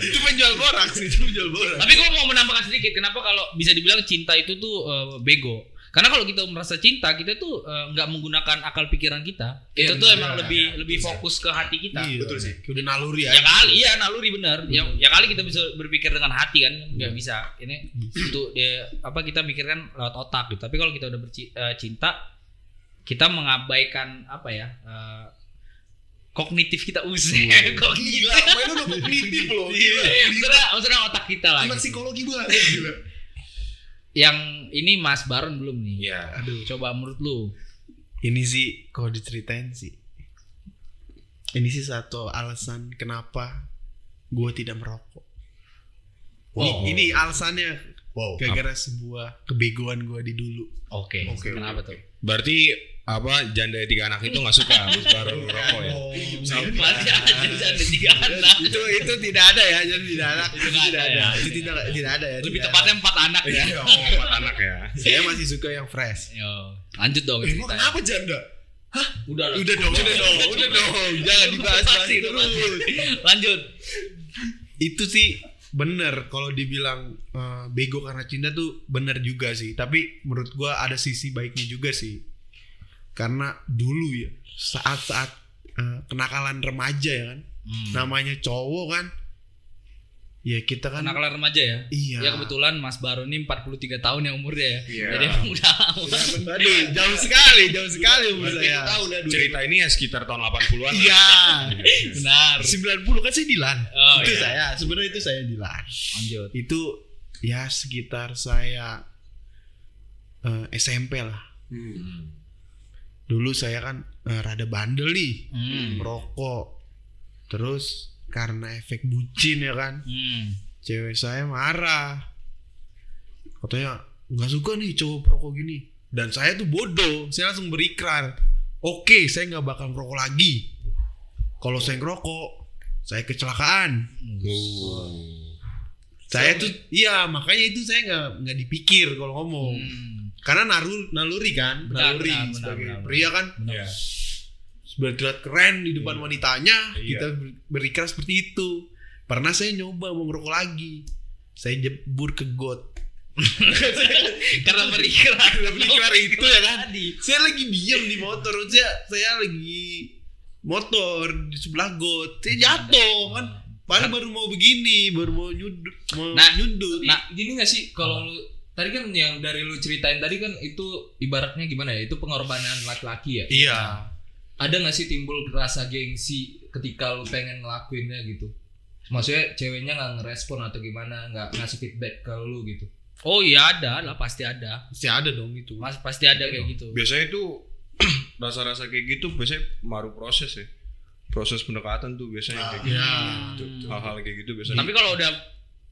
itu penjual borak sih, itu penjual borak. Tapi gue mau menambahkan sedikit. Kenapa kalau bisa dibilang cinta itu tuh eh, bego? Karena kalau kita merasa cinta, kita tuh eh, nggak menggunakan akal pikiran kita. Kita Iya, tuh benar. emang lebih Iya, lebih fokus ke hati kita. Iya, betul sih. Udah naluri Ya kali, iya naluri benar. Ya, ya kali kita bisa berpikir dengan hati kan, nggak bisa. Ini untuk dia apa kita mikirkan lewat otak gitu. Tapi kalau kita udah bercinta, kita mengabaikan apa ya? eh, kognitif kita usai kok gila Gila, main udah kognitif loh. Gila. maksudnya, maksudnya otak kita lah Anak gitu. psikologi banget gila. Yang ini Mas Baron belum nih Iya. Aduh. coba menurut lu Ini sih kalau diceritain sih. Ini sih satu alasan kenapa gue tidak merokok. Wow. Ini, ini alasannya Wow. gara-gara sebuah kebegoan gue di dulu. oke Oke, kenapa oke, tuh Berarti apa janda tiga anak itu nggak suka habis baru rokok ya? masih ada ada tiga anak itu itu tidak ada ya, jadi tidak ada. Itu tidak ada ya. Itu tidak tidak ada ya. lebih tepatnya empat anak ya Iya, oh, empat anak ya. Saya masih suka yang fresh. Yo, lanjut dong Emang ceritanya. kenapa janda? udah lah. Udah dong, udah dong, udah dong. Jangan dibahas-bahas Pasti, terus. lanjut itu sih bener kalau dibilang eh, bego karena cinta tuh bener juga sih tapi menurut gua ada sisi baiknya juga sih karena dulu ya saat-saat eh, kenakalan remaja ya kan Hmm. namanya cowok kan ya kita kan kenakalan remaja ya iya ya kebetulan Mas Baron ini 43 tahun ya umurnya ya Iya. jadi emang udah Aduh, jauh sekali jauh sekali umur Berarti saya tahun ya dulu. Cerita ini ya sekitar tahun 80-an. iya benar 90 kan saya Dilan Oh, itu iya. saya sebenarnya itu saya Dilan lanjut itu ya sekitar saya eh, SMP lah. Hmm. Dulu saya kan eh, rada bandel nih, Hmm. merokok. Terus karena efek bucin ya kan, Hmm. cewek saya marah. Katanya nggak suka nih cowok perokok gini. Dan saya tuh bodoh, saya langsung berikrar. Oke, saya nggak bakal ngerokok lagi. Kalau saya ngerokok, saya kecelakaan. Saya tuh, iya makanya itu saya nggak nggak dipikir kalau ngomong. Hmm. Karena naru, naluri kan, Benar, naluri benar, benar, sebagai benar, pria kan Iya. Berterlihat keren di depan wanitanya, Iya. kita ber- berikrar seperti itu. Pernah saya nyoba mau ngerokok lagi, saya jebur ke got. Karena berikrar. Karena berikrar itu ya kan. Tadi. Saya lagi diam di motor, saya saya lagi motor di sebelah got, saya jatuh kan. Padahal baru mau begini, baru mau nyundut, mau Nah, nyundut. Nah, gini gak sih kalau lu tadi kan yang dari lu ceritain tadi kan itu ibaratnya gimana ya? Itu pengorbanan laki-laki ya. iya. Ada gak sih timbul rasa gengsi ketika lu pengen ngelakuinnya gitu? Maksudnya ceweknya nggak ngerespon atau gimana, nggak ngasih feedback ke lu gitu? Oh iya ada lah pasti ada. Pasti ada dong itu. Mas pasti ada kayak gitu. biasanya itu rasa-rasa kayak gitu biasanya baru proses ya proses pendekatan tuh biasanya kayak gitu Ya. Tuh, hal-hal kayak gitu biasanya Tapi kalau udah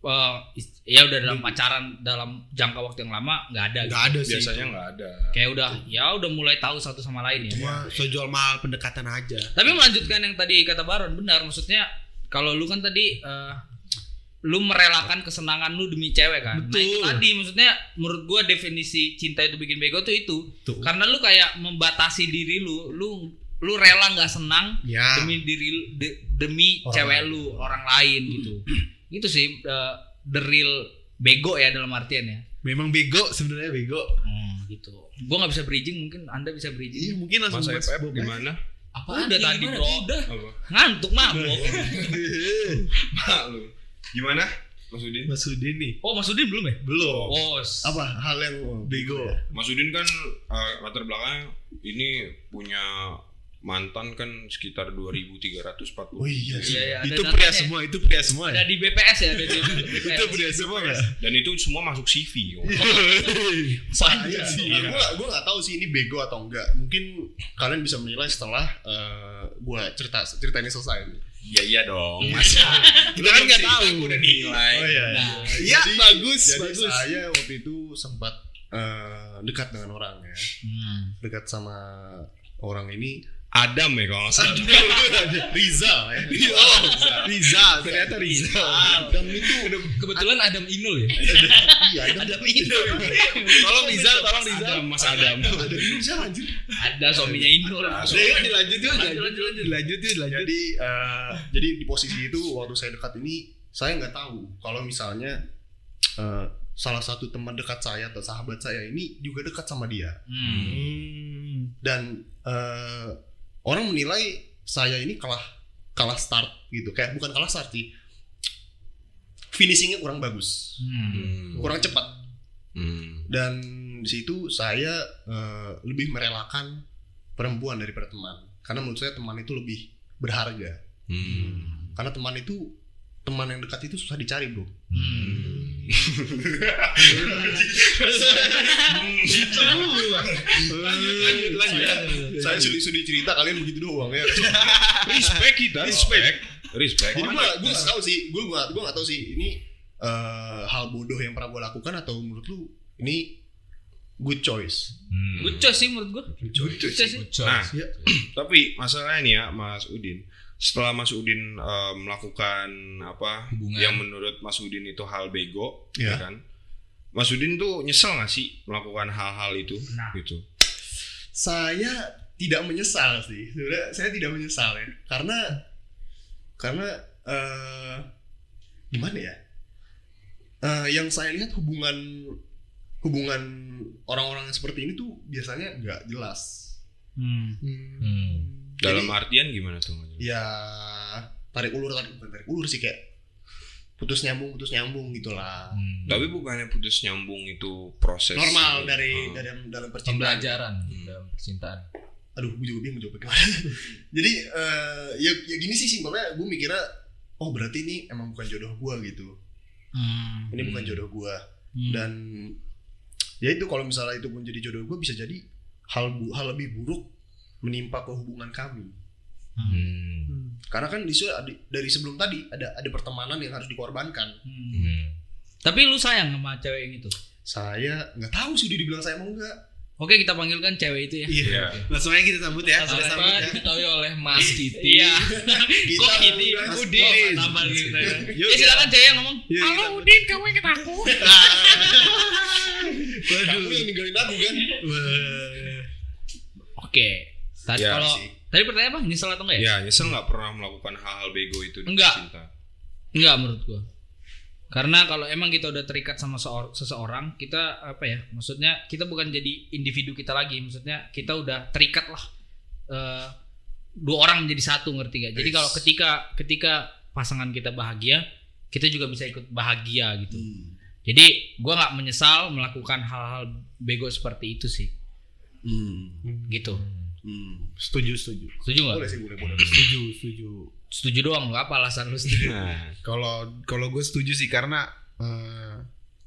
eh, is- ya udah dalam pacaran dalam jangka waktu yang lama nggak ada. Nggak gitu. ada sih. biasanya nggak ada Kayak udah ya udah mulai tahu satu sama lain ya. Cuma sejual mahal pendekatan aja. Tapi melanjutkan yang tadi kata Baron benar maksudnya kalau lu kan tadi eh, lu merelakan kesenangan lu demi cewek kan. Nah itu Betul. tadi maksudnya menurut gua definisi cinta itu bikin bego tuh itu. Tuh. Karena lu kayak membatasi diri lu, lu lu rela nggak senang Ya. demi diri de- demi Orang cewek lain. lu, orang lain gitu. itu sih eh, the real bego ya dalam artian ya. Memang bego sebenarnya bego. Hmm, gitu. Gua nggak bisa bridging, mungkin Anda bisa Iya, bridging. mungkin langsung FF bok gimana Udah tadi, bro. Udah. apa Ngantuk mabok. malu gimana Mas Udin Mas Udin nih. oh, Mas Udin belum ya? Belum. Oh, Apa hal yang Bego. Mas Udin kan eh, latar belakangnya ini punya mantan kan sekitar 2340 Oh iya sih. Iya, iya, itu pria semua, itu pria semua Ada ya. di BPS ya, ada di BPS. itu pria semua nggak? dan itu semua masuk CV. Saya sih. sih. Gue gak, gue gak tahu sih ini bego atau enggak. Mungkin kalian bisa menilai setelah eh, gue cerita cerita ini selesai. Iya iya dong. Masa Kita kan nggak tahu. Aku udah nilai. Oh iya. Nah, Iya, bagus, Jadi bagus. saya waktu itu sempat eh, dekat dengan orang ya. Hmm. Dekat sama orang ini Adam ya kalau nggak salah. Riza ya. Oh, Riza, ternyata Riza. Adam itu Kebetulan Adam Inul ya. iya Adam. Tolong Riza, tolong Riza. Adam, Mas Adam. Adam itu siapa anjir? Ada suaminya Inul. Yuk dilanjut yuk, dilanjut, dilanjut, dilanjut yuk, dilanjut. Jadi eh, jadi di posisi itu waktu saya dekat ini saya nggak tahu kalau misalnya eh, salah satu teman dekat saya atau sahabat saya ini juga dekat sama dia Hmm. Dan eh, orang menilai saya ini kalah kalah start gitu kayak bukan kalah start sih finishingnya kurang bagus Hmm. kurang cepat Hmm. dan di situ saya eh, lebih merelakan perempuan daripada teman karena menurut saya teman itu lebih berharga Hmm. karena teman itu teman yang dekat itu susah dicari bro Hmm. Lanjut, lanjut. saya sudah sudah cerita kalian begitu doang ya Respect kita, respect. Respect. jadi gue gue nggak tahu sih gue gue gue nggak tahu sih ini eh, hal bodoh yang pernah gue lakukan atau menurut lu ini good choice Hmm. Good choice sih menurut gua. Good choice. Nah, Ya. tapi masalahnya nih ya, Mas Udin. Setelah Mas Udin eh, melakukan apa Hubungan. yang menurut Mas Udin itu hal bego, Ya. ya kan? Mas Udin tuh nyesel gak sih melakukan hal-hal itu? Nah. Gitu. saya tidak menyesal sih sebenarnya saya tidak menyesal ya karena karena eh gimana ya Eh, yang saya lihat hubungan hubungan orang-orang yang seperti ini tuh biasanya nggak jelas Hmm. Hmm. Dalam Jadi- artian gimana tuh? Ya tarik ulur tarik bukan tarik ulur sih kayak putus nyambung putus nyambung gitulah Hmm. Tapi bukannya putus nyambung itu proses normal dari Oh. dari dalam percintaan pembelajaran Hmm. dalam percintaan. aduh gue juga bingung jawabnya gimana jadi eh, ya ya gini sih simpelnya gue mikirnya oh berarti ini emang bukan jodoh gue gitu Hmm. ini bukan Hmm. jodoh gue Hmm. dan ya itu kalau misalnya itu pun jadi jodoh gue bisa jadi hal bu- hal lebih buruk menimpa ke hubungan kami Hmm. karena kan di dari sebelum tadi ada ada pertemanan yang harus dikorbankan Hmm. Hmm. Tapi lu sayang sama cewek yang itu. saya nggak tahu sih udah dibilang saya mau enggak Oke kita panggilkan cewek itu ya. Iya. Langsung aja kita sambut ya. Kita sambut ya. diketahui oleh Mas Kitty. Iya. Kita Kok udah- Udin. Tambah gitu ya. Yuk, Ya silakan cewek yang ngomong. Yuk, Halo kita- Udin, kamu inget aku? kamu yang ninggalin aku kan. Oke. Tadi Ya, kalau. Tadi pertanyaan apa? Nyesel atau enggak ya? Ya nyesel nggak pernah melakukan hal-hal bego itu di Enggak. cinta. Enggak menurut gua. Karena kalau emang kita udah terikat sama seor- seseorang, kita apa ya? Maksudnya kita bukan jadi individu kita lagi. Maksudnya kita udah terikat lah. eh, dua orang menjadi satu ngerti gak? Jadi kalau ketika ketika pasangan kita bahagia, kita juga bisa ikut bahagia gitu. Jadi gua nggak menyesal melakukan hal-hal bego seperti itu sih. Gitu. Hmm. Setuju, setuju. Setuju nggak? boleh sih boleh boleh Setuju, setuju. Setuju doang lu. Apa alasan lu setuju? Nah, Kalau kalau gue setuju sih karena eh,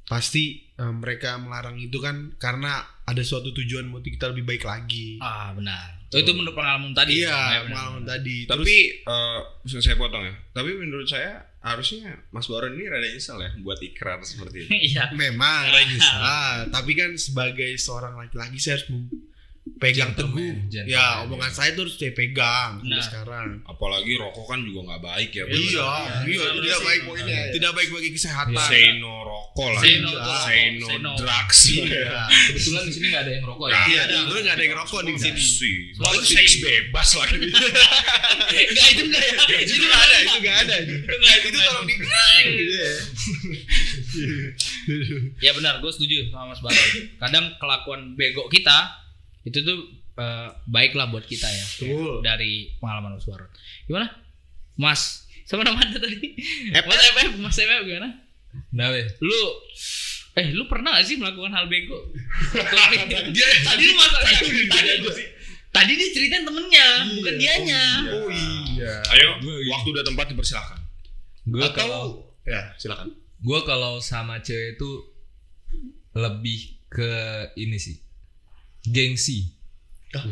pasti eh, mereka melarang itu kan karena ada suatu tujuan buat kita lebih baik lagi. ah benar. Oh, itu menurut pengalaman tadi. ya? Iya, benar. pengalaman tadi. tapi eh, saya potong ya. Tapi menurut saya harusnya Mas Baron ini rada nyesel ya buat ikrar seperti itu. Iya. memang Raisa, tapi kan sebagai seorang laki-laki saya harus pegang teguh. Ya, omongan saya tuh harus saya pegang sampai Nah. sekarang. Apalagi rokok kan juga nggak baik ya. Iya, iya, benar, tidak benar. baik poinnya. Tidak baik bagi kesehatan. Say no rokok lah. Say no Say no, rokok, say no. drugs. Iya. Kebetulan di sini nggak ada yang rokok ya. Iya, gue nggak ada yang ngerokok di sini. Itu seks bebas lagi. Enggak itu enggak ya. Itu nggak ada, itu nggak ada. Enggak Itu tolong di gitu ya. Ya benar, gue setuju sama Mas Baron. Kadang kelakuan bego kita itu tuh eh, baik lah buat kita ya. Betul. Dari pengalaman Mas Baron. Gimana? Mas, sama nama anda tadi? FF. Mas FF, Mas FF gimana? Nah, weh. Lu Eh, lu pernah gak sih melakukan hal bego? dia, tadi lu masalahnya tadi, tadi dia ceritain temennya, bukan dianya. Oh iya. Ayo, waktu udah tempat dipersilakan. Gue atau kalau ya silakan gue kalau sama cewek itu lebih ke ini sih gengsi. Oh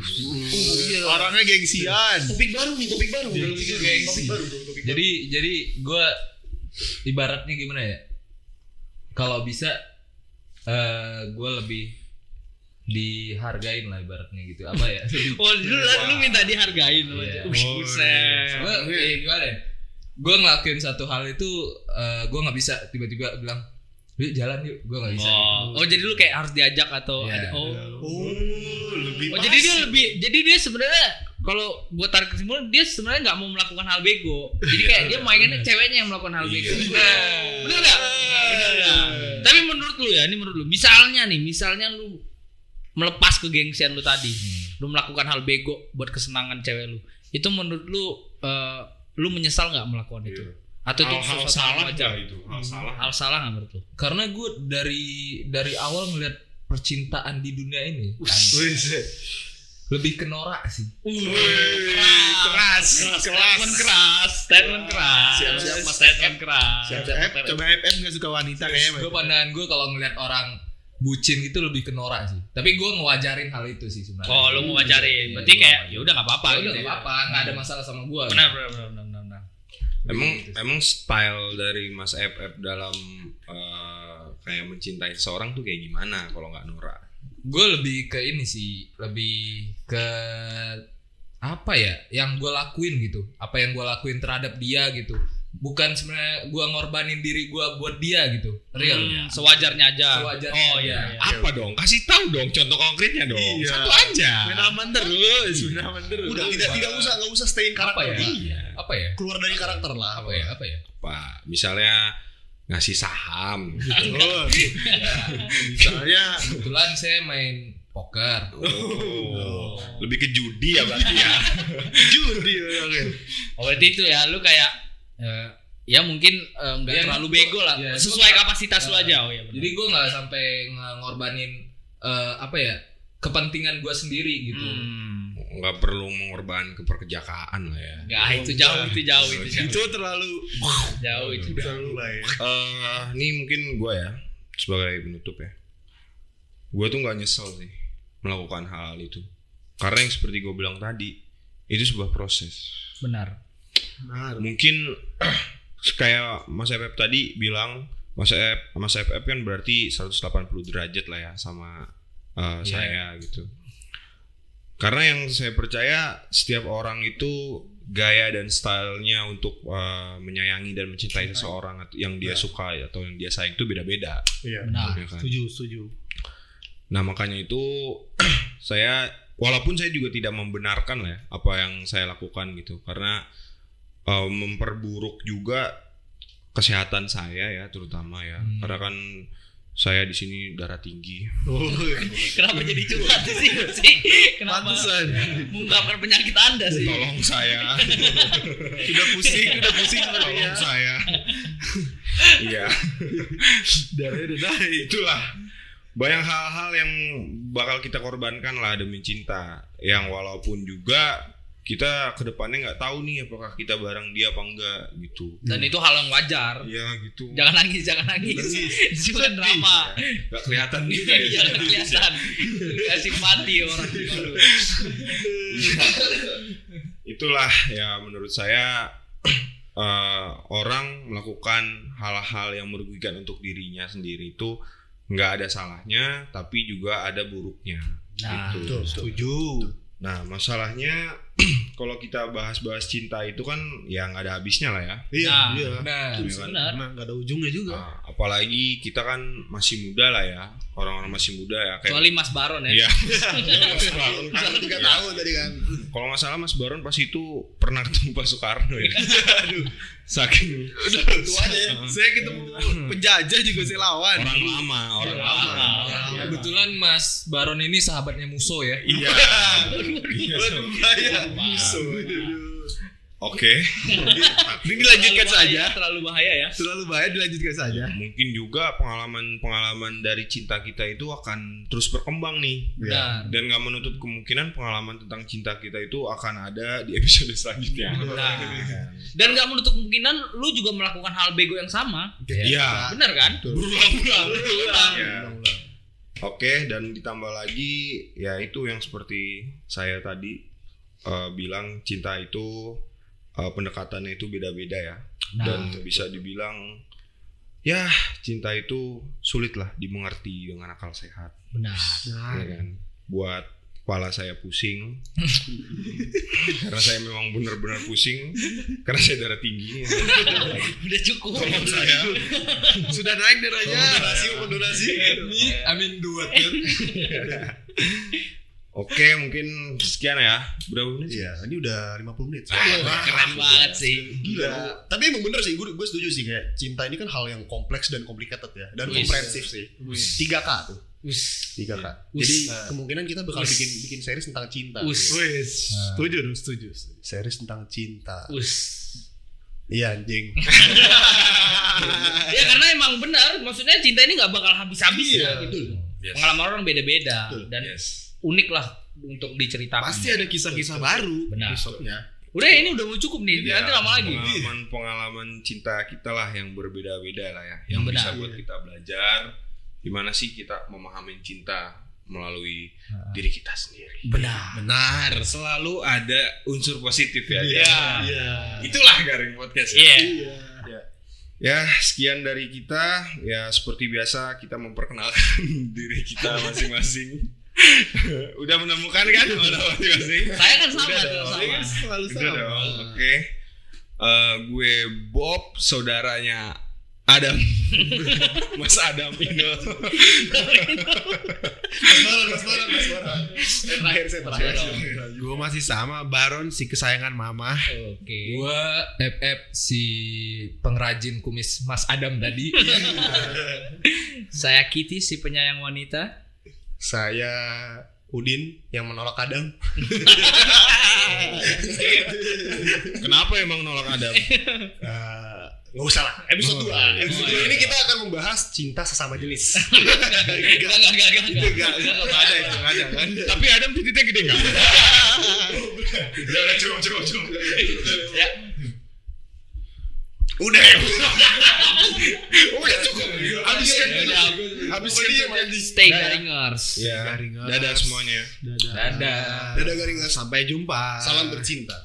iya. Orangnya gengsian. topik baru nih topik baru. Gengsi. topik baru dong, topik jadi jadi gue ibaratnya gimana ya? Kalau bisa eh gue lebih dihargain lah ibaratnya gitu. Apa ya? Oh, lu, lu minta dihargain. Lu. Wih, buset. gue gimana gue ngelakuin satu hal itu eh, gue nggak bisa tiba-tiba bilang yuk jalan yuk gue nggak bisa Oh. oh, jadi lu kayak harus diajak atau Iya. ada oh. oh lebih Oh, jadi dia lebih jadi dia sebenarnya kalau gua tarik kesimpulan dia sebenarnya nggak mau melakukan hal bego. Jadi kayak dia mainnya ceweknya yang melakukan hal bego. Nah, bener nggak? Tapi menurut lu ya, ini menurut lu. Misalnya nih, misalnya lu melepas kegengsian lu tadi, lu melakukan hal bego buat kesenangan cewek lu. Itu menurut lu eh, lu menyesal nggak melakukan itu? Atau itu salah hal wajar? nggak itu? Hal salah. Hal salah nggak menurut lu? karena gue dari dari awal ngeliat percintaan di dunia ini lebih ke norak sih. Keras, statement keras, statement keras, Siap-siap, Mas statement keras. Coba FF nggak suka wanita kayaknya. gue pandangan gue kalau ngeliat orang bucin itu lebih ke norak sih. Tapi gue ngewajarin hal itu sih sebenarnya. Oh, lu mau wajarin. Iya, Berarti gua kayak wajarin. ya udah nggak apa-apa Ya gitu. udah nggak apa-apa. Nggak ada masalah sama gue Benar, benar, benar, benar, benar, benar. Emang emang style dari Mas FF dalam eh, kayak mencintai seseorang tuh kayak gimana kalau nggak Nora? gue lebih ke ini sih lebih ke apa ya yang gue lakuin gitu apa yang gue lakuin terhadap dia gitu bukan sebenarnya gue ngorbanin diri gue buat dia gitu real Hmm, sewajarnya aja. Sewajarnya Oh iya. iya. Apa dong? Kasih tahu dong contoh konkretnya dong. Iya. Satu aja. Main aman terus, main aman terus. udah tidak tidak usah nggak usah stay in apa karakter ya Iya. apa ya keluar dari karakter lah apa ya apa ya Pak, misalnya ngasih saham. Oh, misalnya kebetulan saya main poker Oh, lebih ke judi ya berarti ya. judi oke. Oh, berarti itu ya lu kayak eh, ya mungkin eh, nggak Ya, terlalu gua- bego lah. ya, Sesuai gua- kapasitas lu Nah, aja. Oh iya. benar. jadi gue nggak sampai ngorbanin eh, apa ya kepentingan gue sendiri gitu Hmm. Nggak perlu mengorbankan keperkejakaan lah ya. Ya, itu jauh, itu jauh, itu jauh. Itu terlalu Jauh itu. terlalu lah ya. Eh, ini mungkin gue ya sebagai penutup ya. gue tuh nggak nyesel sih melakukan hal, hal itu karena yang seperti gue bilang tadi itu sebuah proses Benar. Benar. mungkin kayak Mas FF tadi bilang Mas FF Mas FF kan berarti 180 derajat lah ya sama uh, saya gitu. Karena yang saya percaya setiap orang itu gaya dan stylenya untuk uh, menyayangi dan mencintai seseorang atau yang dia suka ya, atau yang dia sayang itu beda-beda. Iya. Benar. ya kan? Setuju, setuju. Nah makanya itu saya walaupun saya juga tidak membenarkan lah ya apa yang saya lakukan gitu karena eh, memperburuk juga kesehatan saya ya terutama ya Hmm. karena kan saya di sini darah tinggi. Oh, Kenapa jadi curhat sih? sih? Kenapa pantesan. mengungkapkan penyakit Anda sih? Tolong saya, Udah pusing, udah pusing sepertinya. tolong saya. Iya. Darahnya udah naik. itulah banyak hal-hal yang bakal kita korbankan lah demi cinta yang walaupun juga kita ke depannya nggak tahu nih apakah kita bareng dia apa enggak gitu Dan itu hal yang wajar. ya gitu Jangan nangis, jangan nangis. Itu kan drama. nggak kelihatan juga ya Jangan kelihatan. Kasih mati orang. Itulah ya menurut saya eh, orang melakukan hal-hal yang merugikan untuk dirinya sendiri itu nggak ada salahnya tapi juga ada buruknya Nah, gitu. Setuju. Nah, masalahnya kalau kita bahas-bahas cinta itu kan yang ada habisnya lah ya. Iya, Nah, iya. Benar. Iya kan? benar. Nah, nggak ada ujungnya juga. Nah, apalagi kita kan masih muda lah ya, orang-orang masih muda ya. Kayak, Kecuali Mas Baron ya. Iya. Kan tiga tahun tadi kan. kalau nggak salah Mas Baron pas itu pernah ketemu Pak Soekarno ya. Saking Tuanya ya. Saya ketemu penjajah juga saya lawan. orang lama, orang lama. Ya, kebetulan Mas Baron ini sahabatnya Muso ya. Iya. Iya, Waduh, Oke. Ini dilanjutkan Terlalu bahaya, saja. Terlalu bahaya ya. Terlalu bahaya dilanjutkan saja. Mungkin juga pengalaman-pengalaman dari cinta kita itu akan terus berkembang nih. Benar. dan nggak menutup kemungkinan pengalaman tentang cinta kita itu akan ada di episode selanjutnya. Nah. Dan gak menutup kemungkinan lu juga melakukan hal bego yang sama. Iya. Benar kan? Berulang-ulang. Berulang. Ya. Oke, dan ditambah lagi ya itu yang seperti saya tadi eh, bilang cinta itu eh, pendekatannya itu beda-beda ya. Nah. Dan bisa dibilang ya cinta itu sulit lah dimengerti dengan akal sehat. Benar. ya kan buat kepala saya pusing karena saya memang benar-benar pusing karena saya darah tinggi Udah cukup. tolong saya Sudah naik darahnya. Donasi, donasi. Amin dua oke mungkin sekian ya berapa menit sih? Iya, ini udah 50 menit. Wah, keren banget sih. Gila. Tapi emang bener sih, gue gue setuju sih kayak cinta ini kan hal yang kompleks dan complicated ya, dan komprehensif sih. Wis. 3K tuh, Us. 3K. Wis. Jadi kemungkinan kita bakal Wis. bikin bikin series tentang cinta. Us. Wes, setuju dong, setuju. Series tentang cinta. Us. Iya anjing. ya karena emang benar, maksudnya cinta ini nggak bakal habis-habis ya Iya, gitu. Yes. Pengalaman orang beda-beda dan Yes. Unik lah untuk diceritakan. Pasti ada kisah-kisah baru. Benar. Episode-nya. Udah ini udah mau cukup nih. Ya, Nanti lama lagi. pengalaman-pengalaman cinta kita lah yang berbeda-beda lah ya yang Yang bisa benar. buat kita belajar gimana sih kita memahami cinta melalui diri kita sendiri Benar. benar selalu ada unsur positif ya Iya. Iya. itulah garing podcast ya. Iya. Ya, sekian dari kita. Ya, seperti biasa kita memperkenalkan diri kita masing-masing. Udah menemukan kan mana masing-masing? Saya kan sama Udah tuh dong. sama. Selalu Udah sama. dong. Oke. Eh, gue Bob, saudaranya Adam. Mas Adam Ino. Mas Baron, Mas Baron, Mas Baron. Saya terakhir, saya terakhir. Gue masih sama Baron si kesayangan mama. Oke. Gua FF si pengrajin kumis Mas Adam tadi. Saya Kitty si penyayang wanita. Saya Udin yang menolak kadang. Kenapa emang nolak Adam? Eh, Nggak usah lah, episode 2 Episode dua ini kita akan membahas cinta sesama jenis Enggak enggak enggak enggak. Enggak, enggak ada itu, enggak ada. Tapi Adam titiknya gede enggak? Udah, udah, cukup, cukup, cukup. Ya. Udah ya. Udah cukup. Habiskan dulu. udah. Habiskan dia anjing. Stay garingers. Ya. Garingers. Dadah semuanya. Dadah. Dadah. Dadah garingas. Sampai jumpa. Salam bercinta.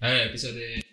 Eh, episode